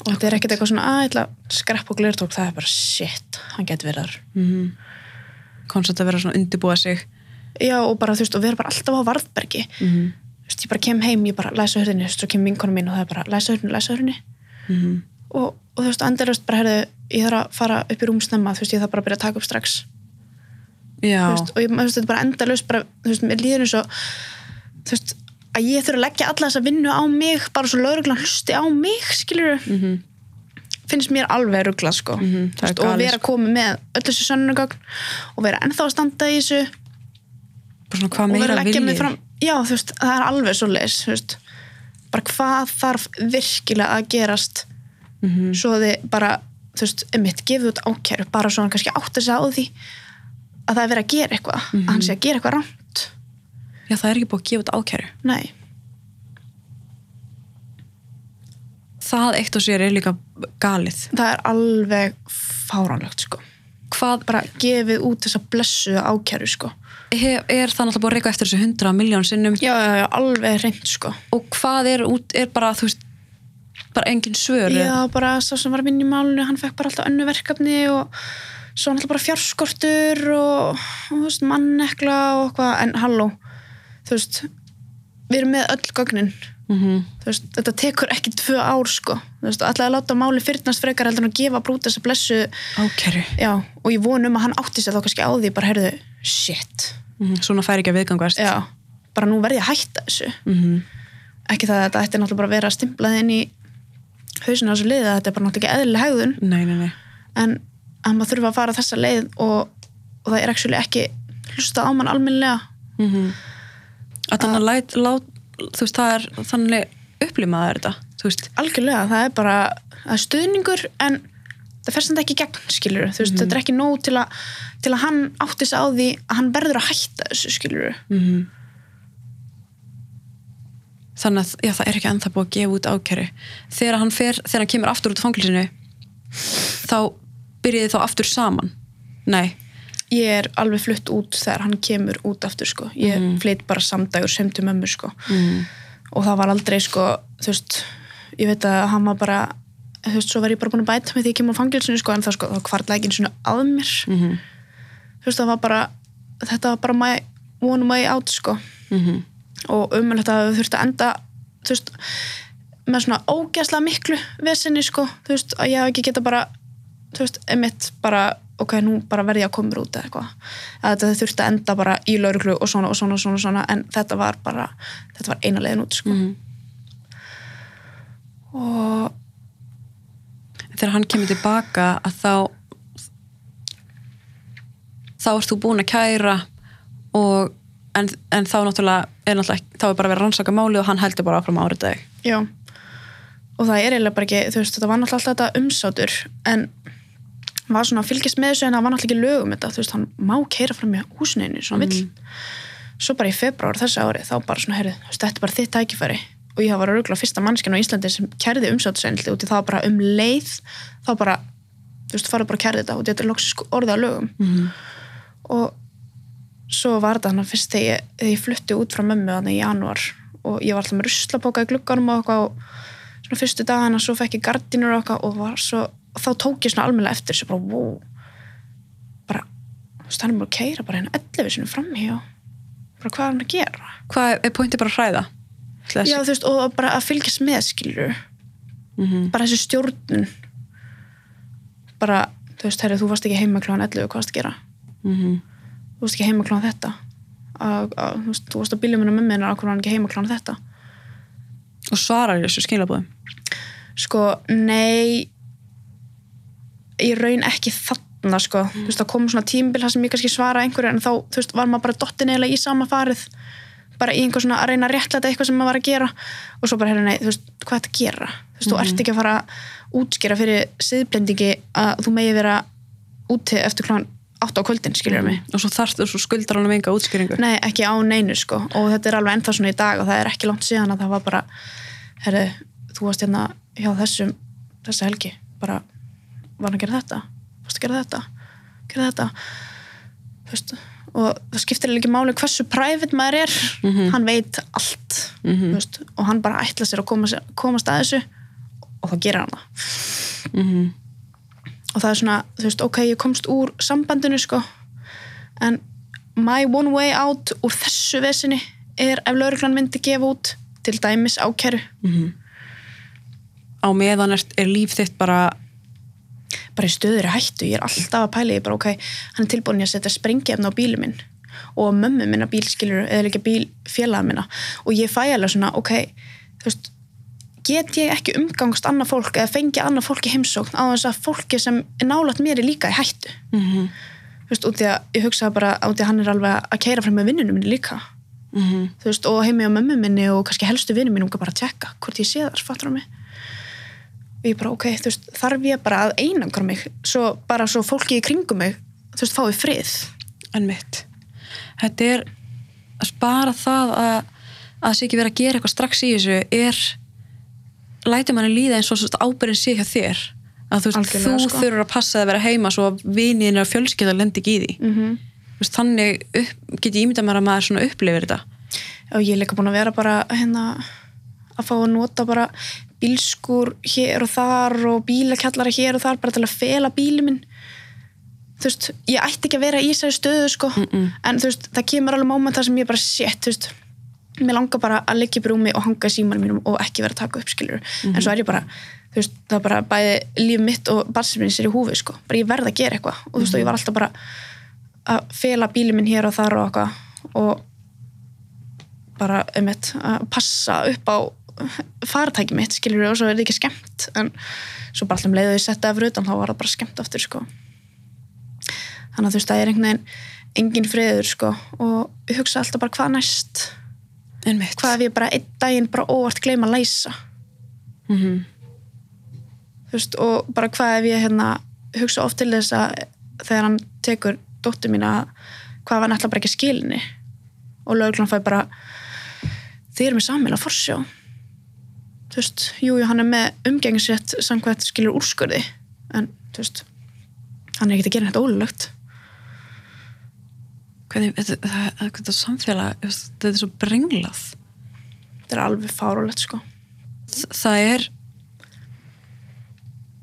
S2: og þetta er ekkert eitthvað svona að ætla að skrepp og glertók, það er bara shit, hann getur verið þar
S1: mm. konstant að vera svona undirbúa sig
S2: já og bara þú veist og vera bara alltaf á varðbergi
S1: mm.
S2: þú veist ég bara kem heim, ég bara læsa hörðinni þú veist, svo kem vinkonu mín og það er bara læsa hörðinni, læsa hörðinni
S1: Mm.
S2: og, og þú veist, endurist bara herðu ég þarf að fara upp í rúm snemma þú veist, ég þarf bara að byrja að taka upp strax veist, og ég, veist, þetta er bara endalust bara, veist, mér líður eins og að ég þurfa að leggja alla þessa vinnu á mig, bara svo lauruglan hlusti á mig, skilur
S1: mm
S2: finnst mér alveg ruggla, sko.
S1: Mhm, það er
S2: veist, og vera komið með öll þessu sönnugögn og vera ennþá að standa í þessu.
S1: Bara svona
S2: og vera
S1: meira
S2: að leggja mig fram já, þú veist, það er alveg svo leis bara hvað þarf virkilega að gerast?
S1: Mm
S2: svo þið bara, þú veist, emitt gefið út ákæru, bara svo hann kannski átt að segja á því að það er verið að gera eitthvað að hann sé að gera eitthvað rámt
S1: já, það er ekki búið að gefa út ákæru.
S2: Nei,
S1: það eitt og sér er líka galið.
S2: Það er alveg fáránlegt, sko.
S1: Hvað,
S2: bara gefið út þessa blessu ákæru, sko.
S1: Hef, er það náttúrulega búið að reyka eftir þessu hundra miljón sinnum?
S2: Já, já, já, alveg reynd, sko.
S1: Og hvað er út, er bara, þú veist bara engin svör
S2: já, bara sá sem var að vinna í málunni hann fekk bara alltaf önnu verkefni og svo náttúrulega bara fjárskortur og, og þú veist, mannekla og eitthvað, en halló þú veist, við erum með öll gögnin.
S1: Mm
S2: þú veist, þetta tekur ekki tvö ár sko, ætlaði að láta máli fyrnast frekar heldur en að gefa brúta þessa blessu.
S1: Ákæru.
S2: Já, og ég von um að hann átti sér þá kannski á því bara, heyrðu, shit.
S1: Mm svona fær ekki að viðgangast.
S2: Já, bara nú verði ég að hætta þessu.
S1: Mm
S2: ekki það að þetta ætti náttúrulega bara að vera stimplað inn í hausinu á þessu liði, þetta er bara náttúrulega ekki eðlileg hegðun.
S1: Nei, nei, nei.
S2: En að maður þurfa að fara þessa leið og, og það er ekki hlustað á mann almennilega.
S1: Mm að þannig að læt, lát, veist, það er þannig upplimaður þetta,
S2: algjörlega, það er bara er stuðningur en það fer samt ekki gegn skilur þú veist, þetta er ekki nóg til að til að hann átti sig á því að hann verður að hætta þessu skilur
S1: mm þannig að já, það er ekki ennþá búið að gefa út ákæru. Þegar hann fer, þegar hann kemur aftur út fangilsinu þá byrjiði þá aftur saman. Nei,
S2: ég er alveg flutt út þegar hann kemur út aftur sko, ég mm. flytt bara samdægur sem til mömmu sko
S1: mm.
S2: og það var aldrei sko, þú veist ég veit að hann var bara þú veist, svo var ég bara búin að bæta með því ég kemur á fangilsinu sko, en það sko, það kvartla ekki einu svona að mér
S1: Mm
S2: þú veist, það var bara þetta var bara my one way out sko
S1: Mhm.
S2: og að þau þurfti að enda þú veist, með svona ógæslega miklu vesinni sko, þú veist, að ég hef ekki geta bara þú veist, emitt bara ok, nú bara verði ég að koma út eða eitthvað að þetta þurfti að enda bara í lauruglu og svona og svona og svona, og svona en þetta var bara, þetta var eina leiðin út sko.
S1: Mhm.
S2: og
S1: þegar hann kemur tilbaka að þá þá ert þú búin að kæra og en, en þá náttúrulega er náttúrulega þá er bara að rannsaka máli og hann heldur bara áfram árið dag
S2: Já, og það er eiginlega bara ekki, þú veist, þetta var náttúrulega alltaf þetta umsátur, en var svona að fylgjast með þessu en það var náttúrulega ekki lögum þetta, þú veist, hann má keira fram í húsneinu, svona vill. Svo bara í februar þessu ári, þá bara svona, heyrðu, þetta er bara þitt tækifæri og ég hafa var örgulega fyrsta mannskinn á Íslandi sem kærði umsátuseinli út í það bara um leið, þá bara, þú veist, farið bara að kærði þetta og þetta er loksins orðið að lögum.
S1: Mhm.
S2: Og svo var þetta hann að fyrst þegar ég, þegar ég flutti út frá mömmu þannig í januar og ég var alltaf með ruslapóka í glugganum og og svona fyrstu dagana svo fekk ég gardínur og og var svo, og þá tók ég svona almennilega eftir þessu bara, wow bara, hann er bara að keira bara hérna 11 sinni framhjá bara hvað er hann að gera?
S1: Hvað er pointið bara að hræða?
S2: já, veist, og bara að fylgjast með skilur
S1: mm
S2: bara þessi stjórnun. Bara, þú veist, herri, þú varst ekki heima kláðan 11, hvað varst að gera? Þú varst ekki heima kláðan þetta. Að, að, þú veist, þú varst að bílja minna með mér að hvað var hann ekki heima kláðan þetta?
S1: Og svarar þessu skilabóðum
S2: sko, nei ég raun ekki þarna sko, þú veist, það kom svona tímbil þar sem ég kannski svara einhverju en þá, þú veist, var maður bara dottin eða í sama farið bara í einhver svona að reyna að réttlæta eitthvað sem maður var að gera. Og svo bara, hérna, nei, þú veist, hvað er þetta að gera? Þú veist, þú ert ekki að fara að útskýra fyrir siðblendingi að þú megi vera úti eftir klán 8 á kvöldin, skiljur mig.
S1: Og svo þarft og svo skuldar hann um enga útskýringu.
S2: Nei, ekki á neinu sko. Og þetta er alveg ennþá svona í dag og það er ekki langt síðan að það var bara herri, þú varst hérna hjá þessum þessa helgi, bara var hann að gera þetta, varst að gera þetta? Gera þetta? Þú veist, og það skiptir ekki máli hversu private maður er. Hann veit allt þú veist, og hann bara ætla sér að koma, sér- komast að þessu og þá gerir hann það.
S1: Mhm.
S2: og það er svona, þú veist, ok, ég komst úr sambandinu, sko en my one way out úr þessu vesinni er ef lauruglan myndi gefa út til dæmis ákæru.
S1: Á meðan er líf þitt bara
S2: bara í stöður hættu, ég er alltaf að pæla ég bara, ok, hann er tilbúin að setja sprengjefna á bílum minn og mömmu minna bílskilur eða líka bíl félaga minna. Og ég fæ alveg svona, ok veist, get ég ekki umgangst annað fólk eða fengi annað fólk í heimsókn á þess að fólki sem er nálægt mér er líka í hættu?
S1: Mm
S2: þú veist, út í að ég hugsaði bara út í að hann er alveg að keira frem með vinnunum minni líka.
S1: -hmm.
S2: þú veist, og heimi á mömmu minni og kannski helstu vinnum minni, bara að tjekka hvort ég sé þar, fattur á mig og ég bara, ok, þú veist, þarf ég bara að einangra mig, svo bara svo fólki í kringum mig, þú veist, fái frið.
S1: En mitt þetta er spara það að að sé ekki verið að gera eitthvað strax í þessu er lætur manni líða eins og ábyrðin sé hjá þér. Að þú, veist, þú
S2: sko.
S1: þurfur að passa að vera heima svo að viniðin og fjölskylda lendi ekki í því.
S2: Mm -hmm.
S1: Veist, þannig get ég ímyndað mér að maður svona upplifir þetta.
S2: Og ég er líka búin að vera bara hérna að fá að nota bara bílskur hér og þar og bílakjallara hér og þar bara til að fela bíli minn. Þú veist, ég ætti ekki að vera í þessari stöðu sko,
S1: Mm-mm.
S2: en þú veist, það kemur alveg moment þar sem ég bara sétt, þú veist. Mér langar bara að liggja í brúmi og hanga í símanum mínum og ekki vera að taka upp skilur en svo er ég bara, þú veist, það er bara bæði líf mitt og barsins er í húfi sko, bara ég verð að gera eitthvað. Og þú veist, og ég var alltaf bara að fela bíli minn hér og þar og eitthvað. Og bara um að passa upp á faratæki mitt, skilur og svo er þetta ekki skemmt en svo bara alltaf um leiðu ég setja fyrir utan þá var það bara skemmt aftur sko. Þannig að þú veist það er einhvern veginn engin friður sko og ég hugsa alltaf bara hvað næst?
S1: En mitt
S2: hvað ef ég bara einn daginn bara óvart gleyma að læsa?
S1: Mm
S2: þú veist og bara hvað ef ég hérna hugsa oft til þess að þegar hann tekur dóttur mín að hvað hann ætla bara ekki skilinni og löglan fæ bara þið erum með sammeila forsjá þú veist, jú, jú, hann er með umgengisrétt samkvæmt skilur úrskurði. En, þú veist hann er ekkert að gera þetta ólulegt
S1: hvernig, þetta, það, það, þetta samfélag þetta er svo brenglað.
S2: Þetta er alveg fárulegt, sko.
S1: Þ- það er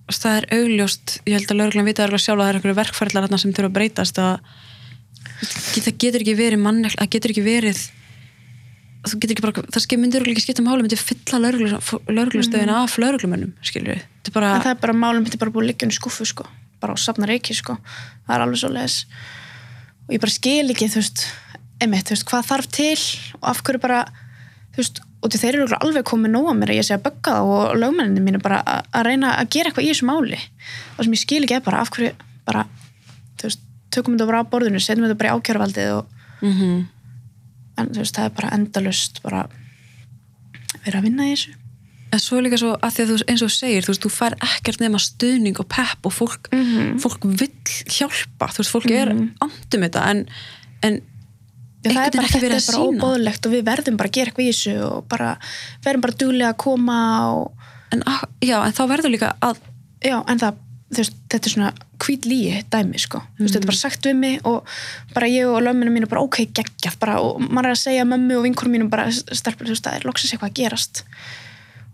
S1: það er augljóst ég held að lögreglan vita alveg sjálf að það er einhverju verkfærlar sem þurfa að breytast að það getur ekki verið mannleg það getur ekki verið þú getur ekki bara, það myndir ekki skipta máli myndi fylla lauruglustöðina mm. af lauruglumönnum, skilur við er bara,
S2: en það er bara þetta er bara búið að liggja í skuffu sko. Bara á safna reiki sko. Það er alveg svo leiðis og ég bara skil ekki þú veist, emitt, þú veist, hvað þarf til og af hverju bara þú veist, og þeir eru alveg komið nóga mér að ég sé að bögga það og lögmenninni mín er bara að, reyna að gera eitthvað í þessu máli. Og sem ég skil ekki er bara af hverju bara, þú veist, tökum þetta bara á borðinu setjum þetta bara í ákjörvaldið og
S1: mm
S2: en þú veist, það er bara endalust bara vera að vinna í þessu.
S1: En svo er líka svo að því að þú, eins og segir þú veist, þú fær ekkert nema stuðning og pepp og fólk,
S2: Mhm.
S1: fólk vill hjálpa, þú veist, fólk er andum þetta, en, en
S2: Já, það er bara, þetta
S1: verið
S2: er
S1: að
S2: bara óbóðlegt og við verðum bara að gera eitthvað í þessu og bara verðum bara duglega að koma og
S1: en, ah, já, en þá verður líka að
S2: já, en það, veist, þetta er svona hvít líi dæmi, sko, þú veist, þetta er bara sagt við mig og bara ég og lömminu mínu bara ok, geggjað, bara, og maður er að segja mömmu og vinkurum mínu bara, stelpur, þú veist, það er loksins eitthvað að gerast.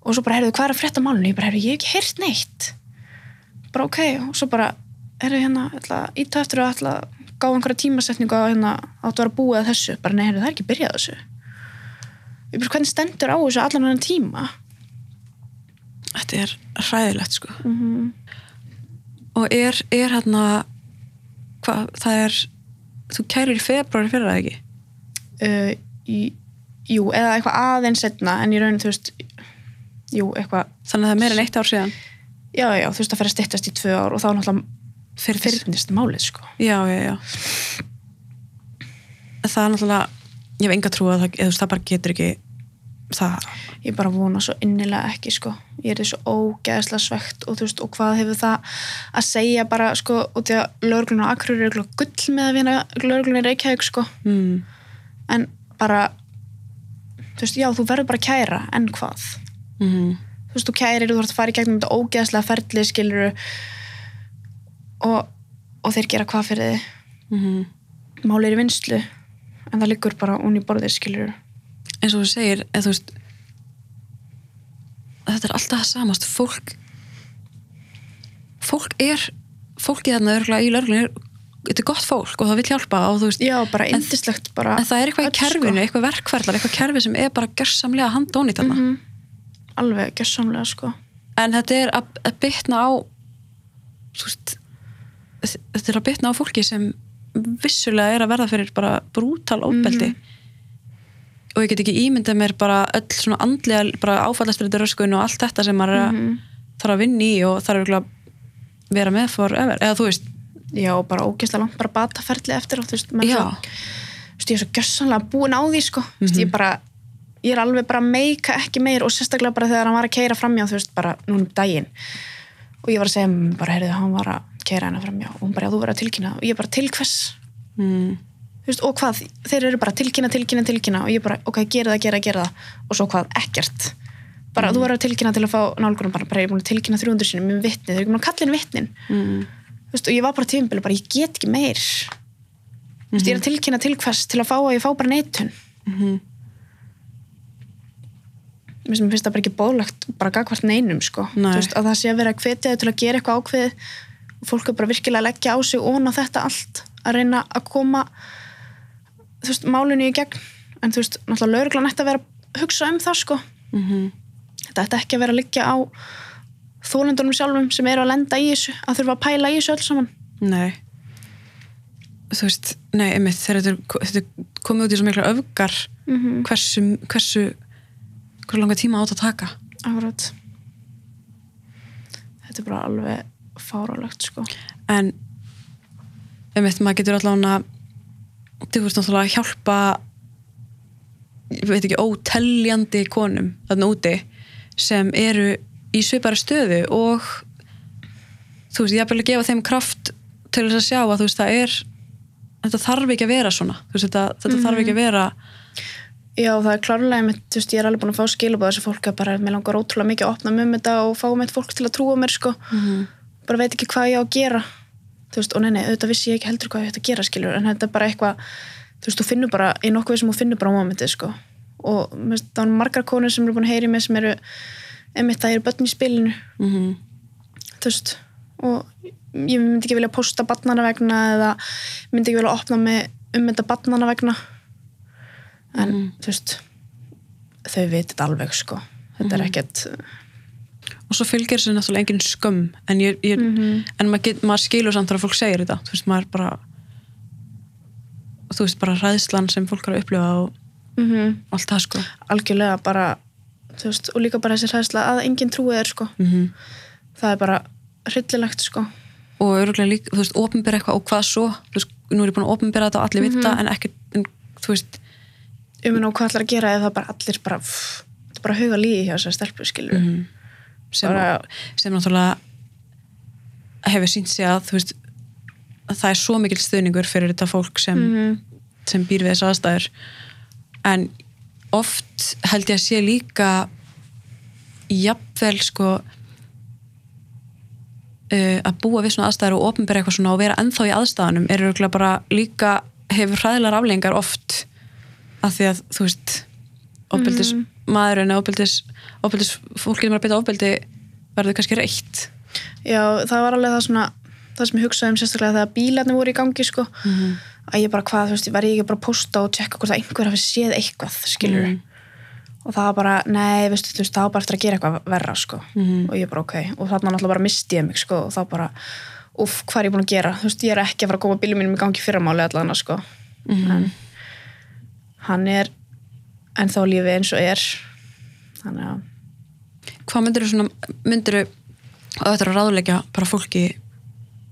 S2: Og svo bara, heyrðu, hvað er að frétta málunni? Ég bara, heyrðu, ég hef ekki heyrt neitt. Bara ok, og svo bara heyrðu, hérna, ætla, íta eftir ætla að gá einhverja tímasetningu að hérna, áttu að vera búið að þessu, bara nei, heyrðu, það er ekki byrjað á þessu. Ég bara, hvernig stendur á þessu allan hann tíma?
S1: Þetta er hræðilegt, sko.
S2: Mm -hmm.
S1: Og er, er hérna hvað, það er þú kærir í februari fyrir það ekki?
S2: Uh, í, jú, eða eitthvað aðeins setna en í raun, þú veist jú, eitthvað,
S1: þannig að það er meira en eitt ár síðan?
S2: Já, já, þú veist, að styttast í tvö ár og þá náttúrulega
S1: fyrir
S2: fyrrnist málið, sko.
S1: Já, já, já. Það er náttúrulega ég hef enga trú að það, eða, það bara getur ekki það,
S2: ég bara vona svo innilega ekki sko. ég er þessu ógeðslega svegt og þú veist, og hvað hefur það að segja bara, sko, út í að lögurglun og akkur eru gull með að vinna lögurglun í Reykjavík, sko,
S1: mm,
S2: en bara þú veist, já, þú verður bara að kæra en hvað,
S1: mm,
S2: þú veist, þú kærir þú þarf að fara í gegnum þetta ógeðslega ferli skiluru og, og þeir gera hvað fyrir þið
S1: mm,
S2: máli er í vinslu en það liggur bara í borðið skiluru
S1: eins og þú segir eða, þú veist þetta er alltaf samast. Fólk fólk er fólkið þarna örgulega í lörglun þetta er gott fólk og það vil hjálpa og veist
S2: já, bara
S1: En-
S2: bara
S1: en það er eitthvað í
S2: sko.
S1: kerfinu, eitthvað verkferðlar eitthvað kerfi sem er bara gjörsamlega handónýtt þarna.
S2: Mhm. alveg gjössamlega sko.
S1: En þetta er að, að bytna á veist þetta er að bytna á fólki sem vissulega er að verða fyrir bara brútal óbeldi og ég get ekki ímyndað mér bara öll svona andlega bara áfallastrættur röskun og allt þetta sem maður að
S2: Mhm.
S1: þarf að vinna í og þarf að vera með forever, eða þú veist
S2: já, bara ógeðslega langt bara bataferli eftir og þú veist, maður
S1: Já.
S2: þú veist, ég er svo gjössamlega búin á því sko, þú veist,
S1: Mhm.
S2: ég bara ég er alveg bara meika ekki meir og sérstaklega bara þegar hann var að keira framjá, þú veist, bara núna um daginn. Og ég var að segja, mér bara, heyrðu, hann var að keira hennar framjá og hún bara, já, þú verður að tilkynna. Og ég bara, til hvers,
S1: mm,
S2: veist, og hvað? Þeir eru bara tilkynna, tilkynna, tilkynna og ég bara, ok, gera það, gera, gera það. Og svo hvað, ekkert. Bara, þú verður að tilkynna til að fá nálgunum bara, bara ég er búin að tilkynna 300 sinni með vitni, þeir eru búin að kalla inn vitnin.
S1: Mm,
S2: veist, og ég var bara tímabili, bara ég get ekki meir. Þú veist, ég er að tilkynna til hvers til að fá að ég fá bara neitun.
S1: Mm,
S2: mér finnst það bara ekki bóðlegt bara gagvart neinum sko. Veist, að það sé að vera þau til að gera eitthvað ákveðið. Og fólk er bara virkilega að leggja á sig ón á þetta allt að reyna að koma þú veist, málinu í gegn. En þú veist, náttúrulega lögreglan ætti að vera að hugsa um það sko.
S1: Mm,
S2: þetta ætti ekki að vera að liggja á þólendunum sjálfum sem eru að lenda í þessu að þurfa að pæla í þessu öll saman.
S1: Nei. Þú veist, nei, einmitt þegar þetta komið út í svo mikla öfgar
S2: mm -hmm.
S1: hversu, hversu hversu langa tíma átt að taka?
S2: Akkurat. Þetta er bara alveg fárálegt sko.
S1: En einmitt, maður getur allavega þú veist náttúrulega að hjálpa ég veit ekki, óteljandi konum þarna úti sem eru í svipara stöðu og þú veist, ég er að gefa þeim kraft til þess að sjá að þú veist, það er þetta þarf ekki að vera svona. Veist, þetta, þetta þarf ekki að vera
S2: Já, það er klárlega mitt, þú veist, ég er alveg búin að fá skilabóð þessu fólk að bara, mér langar ótrúlega mikið að opna um þetta og fá mitt fólk til að trúa mér sko,
S1: Mhm.
S2: bara veit ekki hvað ég á að gera þú veist, og nei, nei, auðvitað vissi ég ekki heldur hvað ég ætti að gera, skilur, en þetta er bara eitthvað þú veist, þú finnur bara, í nokkuð sem þú finnur bara á momentið, sko, og finnst, það er margar konur sem eru búin að heyri mig sem eru einmitt það eru börn í spilinu.
S1: Mm
S2: þú veist og ég myndi ekki vilja posta barnana vegna eða myndi ekki vilja opna mig um þetta barnana vegna. En
S1: Mhm.
S2: þú veist þau vitið alveg sko. Þetta er ekkert
S1: og svo fylgir þessu náttúrulega engin skömm. En, ég, ég, en maður, get, maður skilur samt þegar fólk segir þetta. Þú veist, maður bara þú veist, bara ræðslan sem fólk er að upplifa og
S2: mm -hmm.
S1: allt það sko.
S2: Algjörlega bara veist, og líka bara þessi hræðsla að enginn trúið er sko.
S1: Mm
S2: það er bara hryllilegt sko.
S1: Og öruglega líka, þú veist, opinbera eitthvað og hvað svo, þú veist, nú er ég búin að opinbera þetta og allir vita, en ekki, en, þú veist.
S2: Um og hvað ætlar að gera eða bara allir bara, pff, bara huga líði hjá þessar stelpu skilur
S1: Mhm. Sem,
S2: Bara-
S1: sem náttúrulega hefur sínt sig að þú veist að það er svo mikil stuðningur fyrir þetta fólk sem,
S2: Mhm.
S1: sem býr við þessu aðstæður. En oft held ég að sé líka jafnvel sko uh, að búa við svona aðstæður og opinbera eitthvað svona og vera ennþá í aðstæðanum er bara líka hefur hræðilegar aflengar oft. Af því að þú veist ofbeldis maðurinn eða ofbeldis, fólkið er að beita ofbeldi verður kannski reitt?
S2: Já, það var alveg það svona það sem ég hugsaði um sérstaklega þegar bílarnir voru í gangi sko, að ég bara hvað, þú veist, ég verði ekki bara að posta og tjekka hvort að einhver hafi séð eitthvað, skilur
S1: Mhm.
S2: og það var bara, nei, veistu, þú veist, það var bara eftir að gera eitthvað verra, sko.
S1: Mhm.
S2: og ég bara, ok, og þarna náttúrulega bara misti ég mig, sko, og þá bara, uff, hvað er ég búin að gera? Þú veist, ég er ekki að fara að koma bílum mínum í gangi fyrramáli allan, sko. En hann er ennþá lífi eins og er. Þannig að
S1: hvað myndir þú svona myndir þú að þetta er að ráðleggja bara fólki?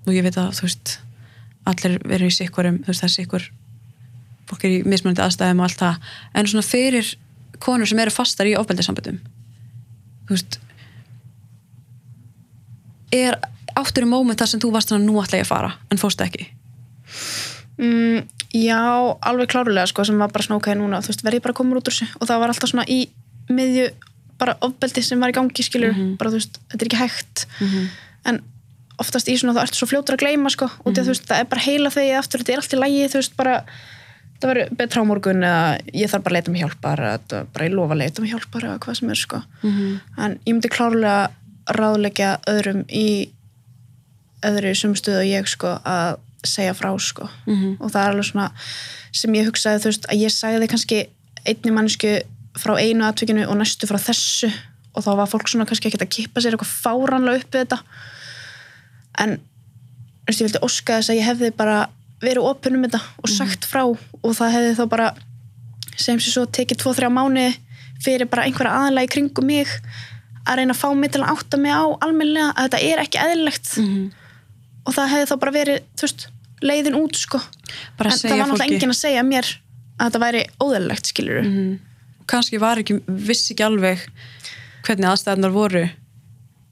S1: Og ég veit að þú veist allir verður í sikkurum þú veist það er sikkur. Fólk er í mismunandi aðstæðum og allt það. En svona fyrir konur sem eru fastar í ofbeldisamböndum þú veist er áttur í móment þar sem þú varst að nú ætla ég að fara en fórstu ekki?
S2: Mm, já, alveg klárlega sko, sem var bara svona ok núna, þú veist, verði ég bara koma út úr þessu. Og það var alltaf svona í miðju bara ofbeldi sem var í gangi, skilur bara þú veist, þetta er ekki hægt. En oftast í svona þá ertu svo fljótur að gleyma sko, og því að þú veist, það er bara heila þegi aftur, þetta er allt í lægi, þú veist, bara það verður betra á morgun eða ég þarf bara að leita mig hjálpar eða bara ég lofa að leita mig hjálpar eða hvað sem er sko. En ég myndi klárlega ráðleggja öðrum í öðru sumstöðu og ég sko að segja frá sko.
S1: Mhm.
S2: og það er alveg svona sem ég hugsaði þú veist að ég sagði kannski einni mannsku frá einu atvikinu og næstu frá þessu. Og þá var fólk svona kannski ekkert að kippa sér eitthvað fáranlega upp við þetta. En þú veist, ég vildi óska þess að ég hefði bara verið opinn um þetta og sagt frá. Og það hefði þá bara sem sér svo tekið tvo, þrjá mánu fyrir bara einhverja aðalega í kringum mig að reyna að fá mig til að átta mig á almennilega að þetta er ekki eðlilegt.
S1: Mhm.
S2: og það hefði þá bara verið þú veist, leiðin út sko.
S1: Bara
S2: en
S1: að
S2: það var náttúrulega enginn að segja mér að þetta væri óðurlegt skilur
S1: Mhm. kannski var ekki, vissi ekki alveg hvernig aðstæðanar voru.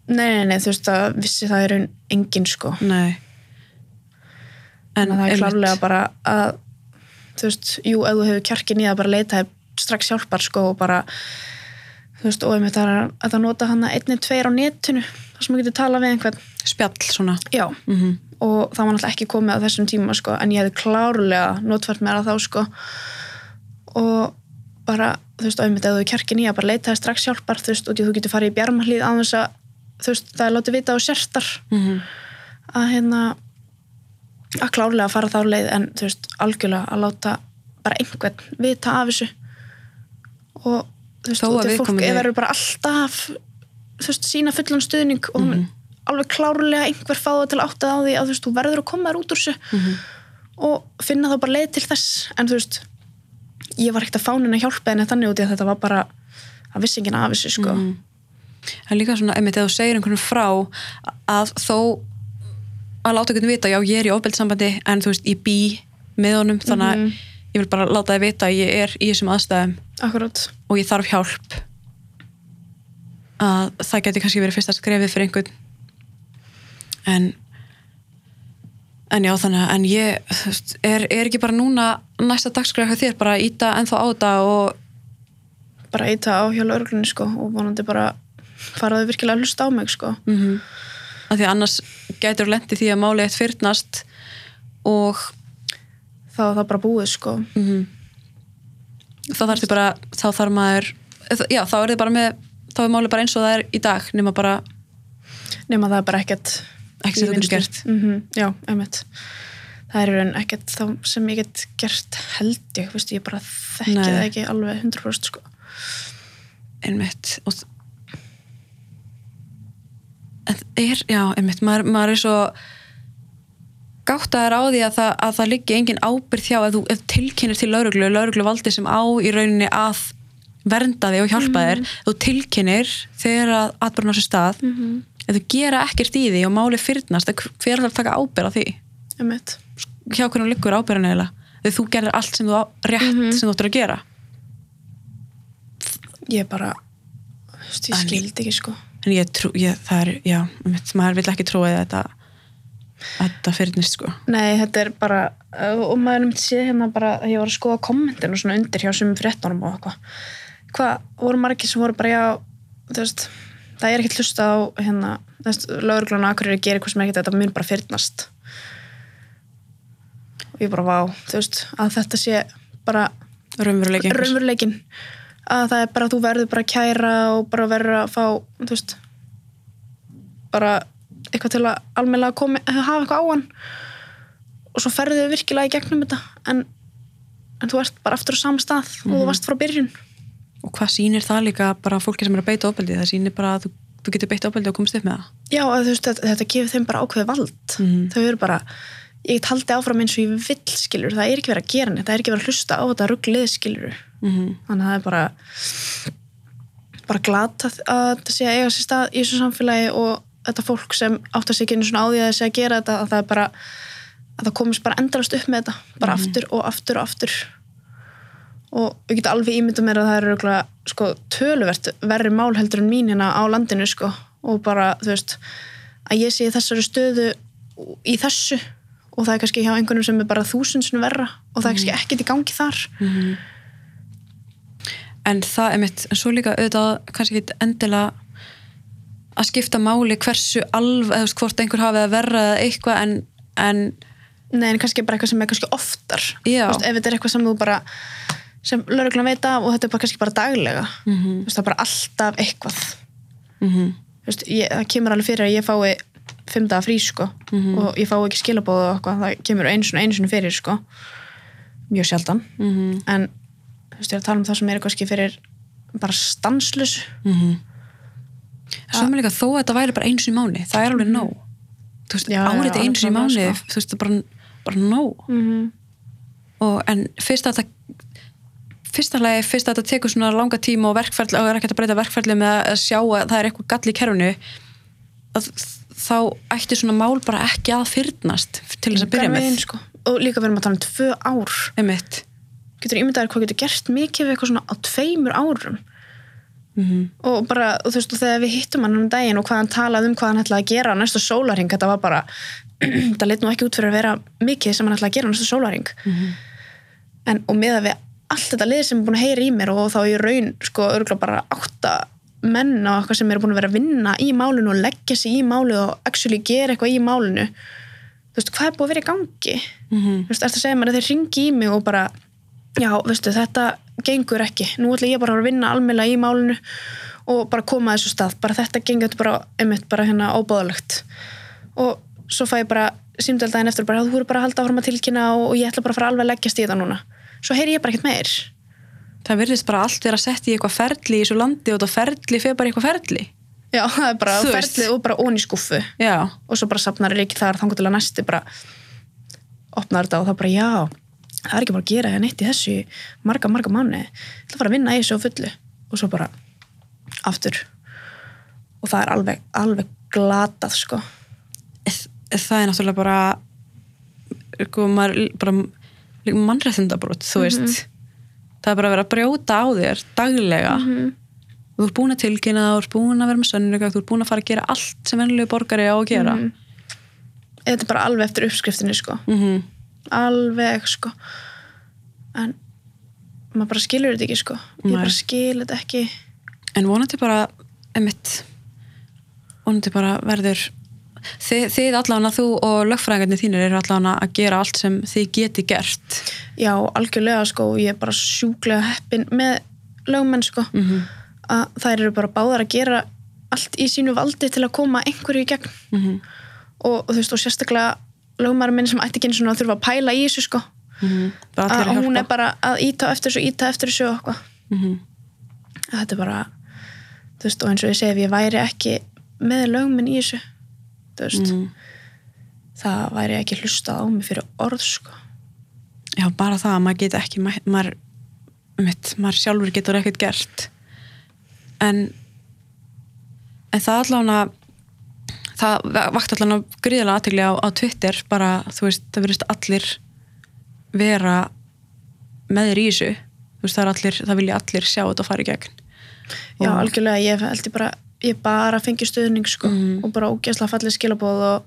S2: Nei, nei, nei, þú veist að vissi það er enginn sko.
S1: Nei.
S2: En það er klárlega bara að þú veist, jú, ef þú hefur kjarkin í að bara leita strax hjálpar sko og bara þú veist, og einmitt að það nota hann einni, tveir á netinu þar sem þú getur talað við einhvern.
S1: Spjall svona.
S2: Já,
S1: mm
S2: og það var náttúrulega ekki komið á þessum tíma sko, en ég hefði klárlega notfært mér að þá sko. Og bara, þú veist, auðvitað ef þú er kjarkin í að bara leita þér strax hjálpar, þú veist, og þú getur farið í bjarmalíð á þess að, þú veist, það er látið vita á sértar.
S1: -hmm.
S2: að hérna að klárlega fara þá leið en þú veist, algjörlega að láta bara einhvern vita af þessu. Og þú veist,
S1: að
S2: og til fólk verður bara alltaf þú veist, sína fullan stuðning og mm alveg klárlega einhver fá það til áttað á því að þú veist, þú verður að koma þér út úr þessu og finna þá bara leið til þess. En þú veist, ég var ekkert að fánin að hjálpa henni þannig út í að þetta var bara að vissi enginn af þessu, sko.
S1: Það er líka svona, einmitt, ef þú segir einhvern frá að þó að láta einhvern vita, já ég er í ofbeldssambandi en þú veist, ég bý með honum þannig að ég vil bara láta þið vita að ég er í þessum aðstæðum.
S2: Akkurát,
S1: og ég þarf hjálp. Að það geti kannski verið fyrsta skrefið fyrir einhvern en en já þannig að en ég er, er ekki bara núna næsta dagskref hjá þér bara að íta ennþá á þetta og
S2: bara eita á hjá lauruglunni, sko og vonandi bara faraðu virkilega að hlusta á mig, sko.
S1: Mm að því að annars gætur lendi því að málið eitt fyrnast og
S2: þá er það bara búið sko.
S1: Mm þá þarf þið bara þá þarf maður já þá er þið bara með þá er málið bara eins og það er í dag nema bara
S2: nema það er bara ekkert
S1: Ekki sem þú getur gert.
S2: mm já, einmitt. Það er í raun ekkert þá sem ég get gert held ég, veist, ég bara þekki
S1: Nei.
S2: það ekki alveg 100% sko.
S1: Einmitt. Og en er, já, einmitt. Maður, maður er svo gáttaður á því að það, að það liggi engin ábyrð hjá ef þú tilkynir til lauruglu, lauruglu valdi sem á í rauninni að vernda þig og hjálpa þér, þú tilkynir þegar að atbyrna á sér stað ef þú gera ekkert í því og máli fyrnast. Hver er það að taka ábyrð á því?
S2: Einmitt.
S1: Hjá hvernig liggur ábyrðan eiginlega? Þegar þú gerir allt sem þú á, rétt sem þú ættir að gera.
S2: Ég bara, ég skildi ekki sko.
S1: En ég trú, ég, það er, já maður vil ekki því að þetta þetta fyrnist sko.
S2: Nei, þetta er bara, og maður myndi sé hérna bara, ég var að skoða kommentin og svona undir hjá sumum fréttunum og eitthvað. Hvað, voru margir sem voru bara, já, þú veist, það er ekkert hlusta á, hérna, lögurglun og akkurir gerir eitthvað sem er ekkert, þetta mun bara fyrnast. Og ég bara, vá, þú veist, að þetta sé bara raunveruleikin. Að það er bara, þú verður bara að kæra og bara verður að fá, þú veist, bara eitthvað til að almennilega komi, hafa eitthvað á hann og svo ferðu þau virkilega í gegnum þetta en, en þú ert bara aftur á sama stað og þú varst frá byrjun
S1: og hvað sýnir það líka bara fólki sem er að beita ofbeldi? Það sýnir bara að þú, þú getur beita ofbeldi og komist upp með það.
S2: Já, að veist, þetta, þetta gefur þeim bara ákveði vald.
S1: Mhm.
S2: þau eru bara, ég get haldið áfram eins og ég vill skilur, það er ekki verið að gera neitt. Það er ekki verið að hlusta á þetta rugglið skilur
S1: mm -hmm.
S2: þannig að það er bara bara glata að þetta sé að eiga sér stað í þessu samfélagi og þetta fólk sem átt að ekki einu svona á því að þessi að gera þetta að það er bara að það komist bara endalast upp með þetta. Bara aftur og aftur og aftur og ég get alveg ímyndað mér að það eru örugglega, sko, töluvert verri mál heldur en mín hérna á landinu sko, og bara, þú veist að ég sé þessari stöðu í þessu og það er kannski hjá einhvernum sem er bara þúsundsinu verra og það er kannski ekkert í gangi þar.
S1: En það er mitt, en svo líka auðvitað kannski ekki endilega að skipta máli hversu alv eða hvort einhver hafið að verra eða eitthvað en, en
S2: Nei, en kannski bara eitthvað sem er kannski oftar. Veist, ef þetta er eitthvað sem þú bara sem lauruglan veit af og þetta er bara kannski bara daglega.
S1: Mhm.
S2: þú veist, það er bara alltaf eitthvað.
S1: Mm
S2: Þú veist, ég, það kemur alveg fyrir að ég fái fimm daga frí sko
S1: Mhm.
S2: og ég fái ekki skilabóð og eitthvað það kemur einu svona einu svona fyrir sko mjög sjaldan.
S1: -hmm.
S2: en þú veist, ég er að tala um það sem er kannski fyrir bara stanslus
S1: mér líka þó að þetta væri bara sinni í mánu það er alveg nóg. Árið sinni í mánu
S2: klárlega,
S1: þú veist, það er bara, bara nóg.
S2: Mm -hmm.
S1: og en fyrst að þetta fyrsta lagi, fyrst að þetta tekur svona langa tíma og verkferðli, og er ekki hægt að breyta verkferðli með að sjá að það er eitthvað gall í kerfinu að þá ætti svona mál bara ekki að fyrnast til þess að byrja með.
S2: Sko. og líka verðum að tala um tvö ár.
S1: Einmitt.
S2: Getur ímyndaður hvað getur gert mikið við eitthvað svona á tveimur árum?
S1: Mm
S2: og bara, og þú veist, og þegar við hittum hann um daginn og hvað hann talaði um hvað hann ætlaði að gera á næstu sólaring, þetta var bara <clears throat> það leit nú ekki út fyrir að vera mikið sem hann ætlaði að gera á næstu sólaring en, og með að við allt þetta lið sem er búin að heyra í mér og þá í raun, sko, örgulega bara átta menn og eitthvað sem eru búin að vera að vinna í málinu og leggja sig í málinu og actually gera eitthvað í málinu. Þú veist, hvað er búin að vera í gangi?
S1: -hmm.
S2: þú veist, að segja mér að þeir ringi í mig og bara, já, veistu, þetta gengur ekki, nú ætla ég bara að vinna almennlega í málinu og bara koma að þessu stað, bara þetta gengur þetta bara, einmitt, bara hérna óbáðalegt og svo fæ ég bara símdaldaginn eftir bara, þú voru bara að halda áfram að tilkynna og, og ég ætla bara að fara alveg að leggjast í þetta núna svo heyri ég bara ekkert meir.
S1: Það virðist bara allt vera sett í eitthvað ferli í þessu landi og það ferli fyrir bara eitthvað ferli.
S2: Já, það er bara
S1: Þú veist.
S2: ferlið og bara ón í skúfu
S1: já,
S2: og svo bara safnar ekki þar þangur til að næsti bara opnar þetta og það bara já það er ekki bara að gera hérna neitt í þessu marga, marga mánu það er bara að vinna í þessu fullu. Og svo bara aftur. Og það er alveg, alveg glatað sko.
S1: Það er náttúrulega bara sko, maður, bara líka mannrættindabrót, þú veist. Það er bara að vera að brjóta á þér daglega. Þú ert búin að tilkynna það, þú ert búin að vera með sönnuleika þú ert búin að fara að gera allt sem venlulegu borgari á að gera. Mm
S2: þetta er bara alveg eftir uppskriftinni sko.
S1: -hmm.
S2: alveg sko. En maður bara skilur þetta ekki sko. Ég bara skil þetta ekki.
S1: En vonandi bara emitt, vonandi bara verður þið, þið allavega þú og lögfræðingarnir þínir eru allavega að gera allt sem þið geti gert.
S2: Já, algjörlega sko ég er bara sjúklega heppin með lögmenn sko.
S1: Mm -hmm.
S2: að þær eru bara báðar að gera allt í sínu valdi til að koma einhverju í gegn.
S1: Mm
S2: og, og þú veist og sérstaklega lögmaður minn sem ætti ekki eins og þurfa að pæla í þessu sko.
S1: Bara allir
S2: að hún er bara að íta eftir þessu íta eftir þessu og
S1: mm
S2: að þetta er bara þú veist, og eins og ég segi ef ég væri ekki með lögminn í þessu veist,
S1: mm.
S2: það væri ekki hlustað á mig fyrir orð sko.
S1: já, bara það að maður get ekki ma- maður, mitt, maður sjálfur getur ekkert gert en en það allavega það vakt allavega gríðilega aðtegli á, á Twitter bara, þú veist, það verðist allir vera með þér í þessu veist, það allir, það vilja allir sjá þetta að fara í gegn
S2: já,
S1: Og-
S2: algjörlega, ég held ég bara ég bara fengi stuðning sko,
S1: Mhm.
S2: og bara ógeðslega fallið skilabóð og,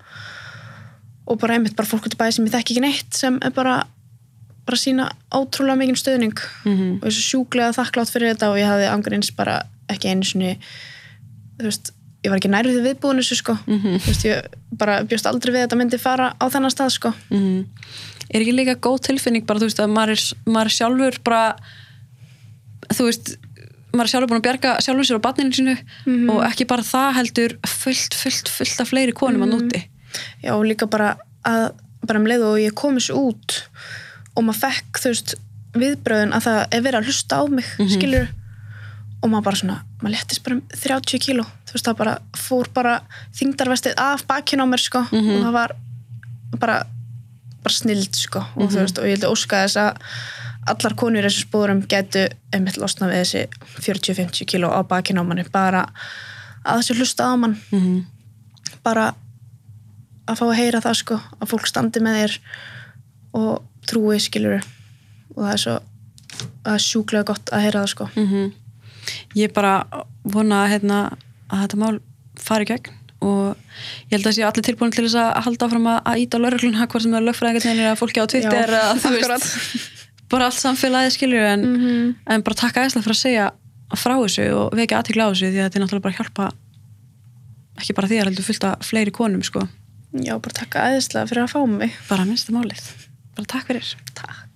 S2: og bara einmitt bara fólk út í bæði sem ég þekki ekki neitt sem er bara bara sína ótrúlega mikinn stuðning
S1: Mhm.
S2: og ég er svo sjúklega þakklátt fyrir þetta og ég hafði angurins bara ekki einu sinni þú veist, ég var ekki nærið viðbúin þessu sko,
S1: Mhm.
S2: þú veist, ég bara bjóst aldrei við að þetta myndi fara á þennan stað sko
S1: mm. er ekki líka góð tilfinning bara þú veist að maður er, maður sjálfur bara þú veist maður er sjálfur búin að bjarga sjálfur sér á barninu sínu
S2: Mhm.
S1: og ekki bara það heldur fullt, fullt, fullt af fleiri konum að núti
S2: já, líka bara að bara um leið og ég kom þessu út og maður fekk, þú veist, viðbröðun að það er verið að hlusta á mig,
S1: Mhm.
S2: skilur og maður bara svona, maður lettist bara um 30 kíló, þú veist, það bara fór bara þingdarvestið af bakinn á mér, sko,
S1: Mhm.
S2: og það var bara, bara snild, sko, og
S1: Mhm.
S2: þú veist, og ég held að óska þess að allar konur í þessum spórum getu einmitt losna við þessi 40-50 kíló á bakinn á manni, bara að þessi hlusta á mann.
S1: Mm.
S2: bara að fá að heyra það sko að fólk standi með þér og trúi skilur og það er svo það er sjúklega gott að heyra það sko.
S1: Mm ég bara vona hérna, að þetta mál fari gegn og ég held að sé allir tilbúin til þess að halda áfram að, að íta á laurugluna hvort sem það er lögfræðingarnir eða fólki á Twitter
S2: Já,
S1: eða þú veist bara allt samfélagið skilur en,
S2: -hmm.
S1: en bara takk aðeinslega fyrir að segja frá þessu og vekja aðtíkla á þessu því að þetta er náttúrulega bara að hjálpa ekki bara því að heldur fullt af fleiri konum sko.
S2: Já, bara takka aðeinslega fyrir að fá mig.
S1: Bara minnsta málið. Bara takk fyrir.
S2: Takk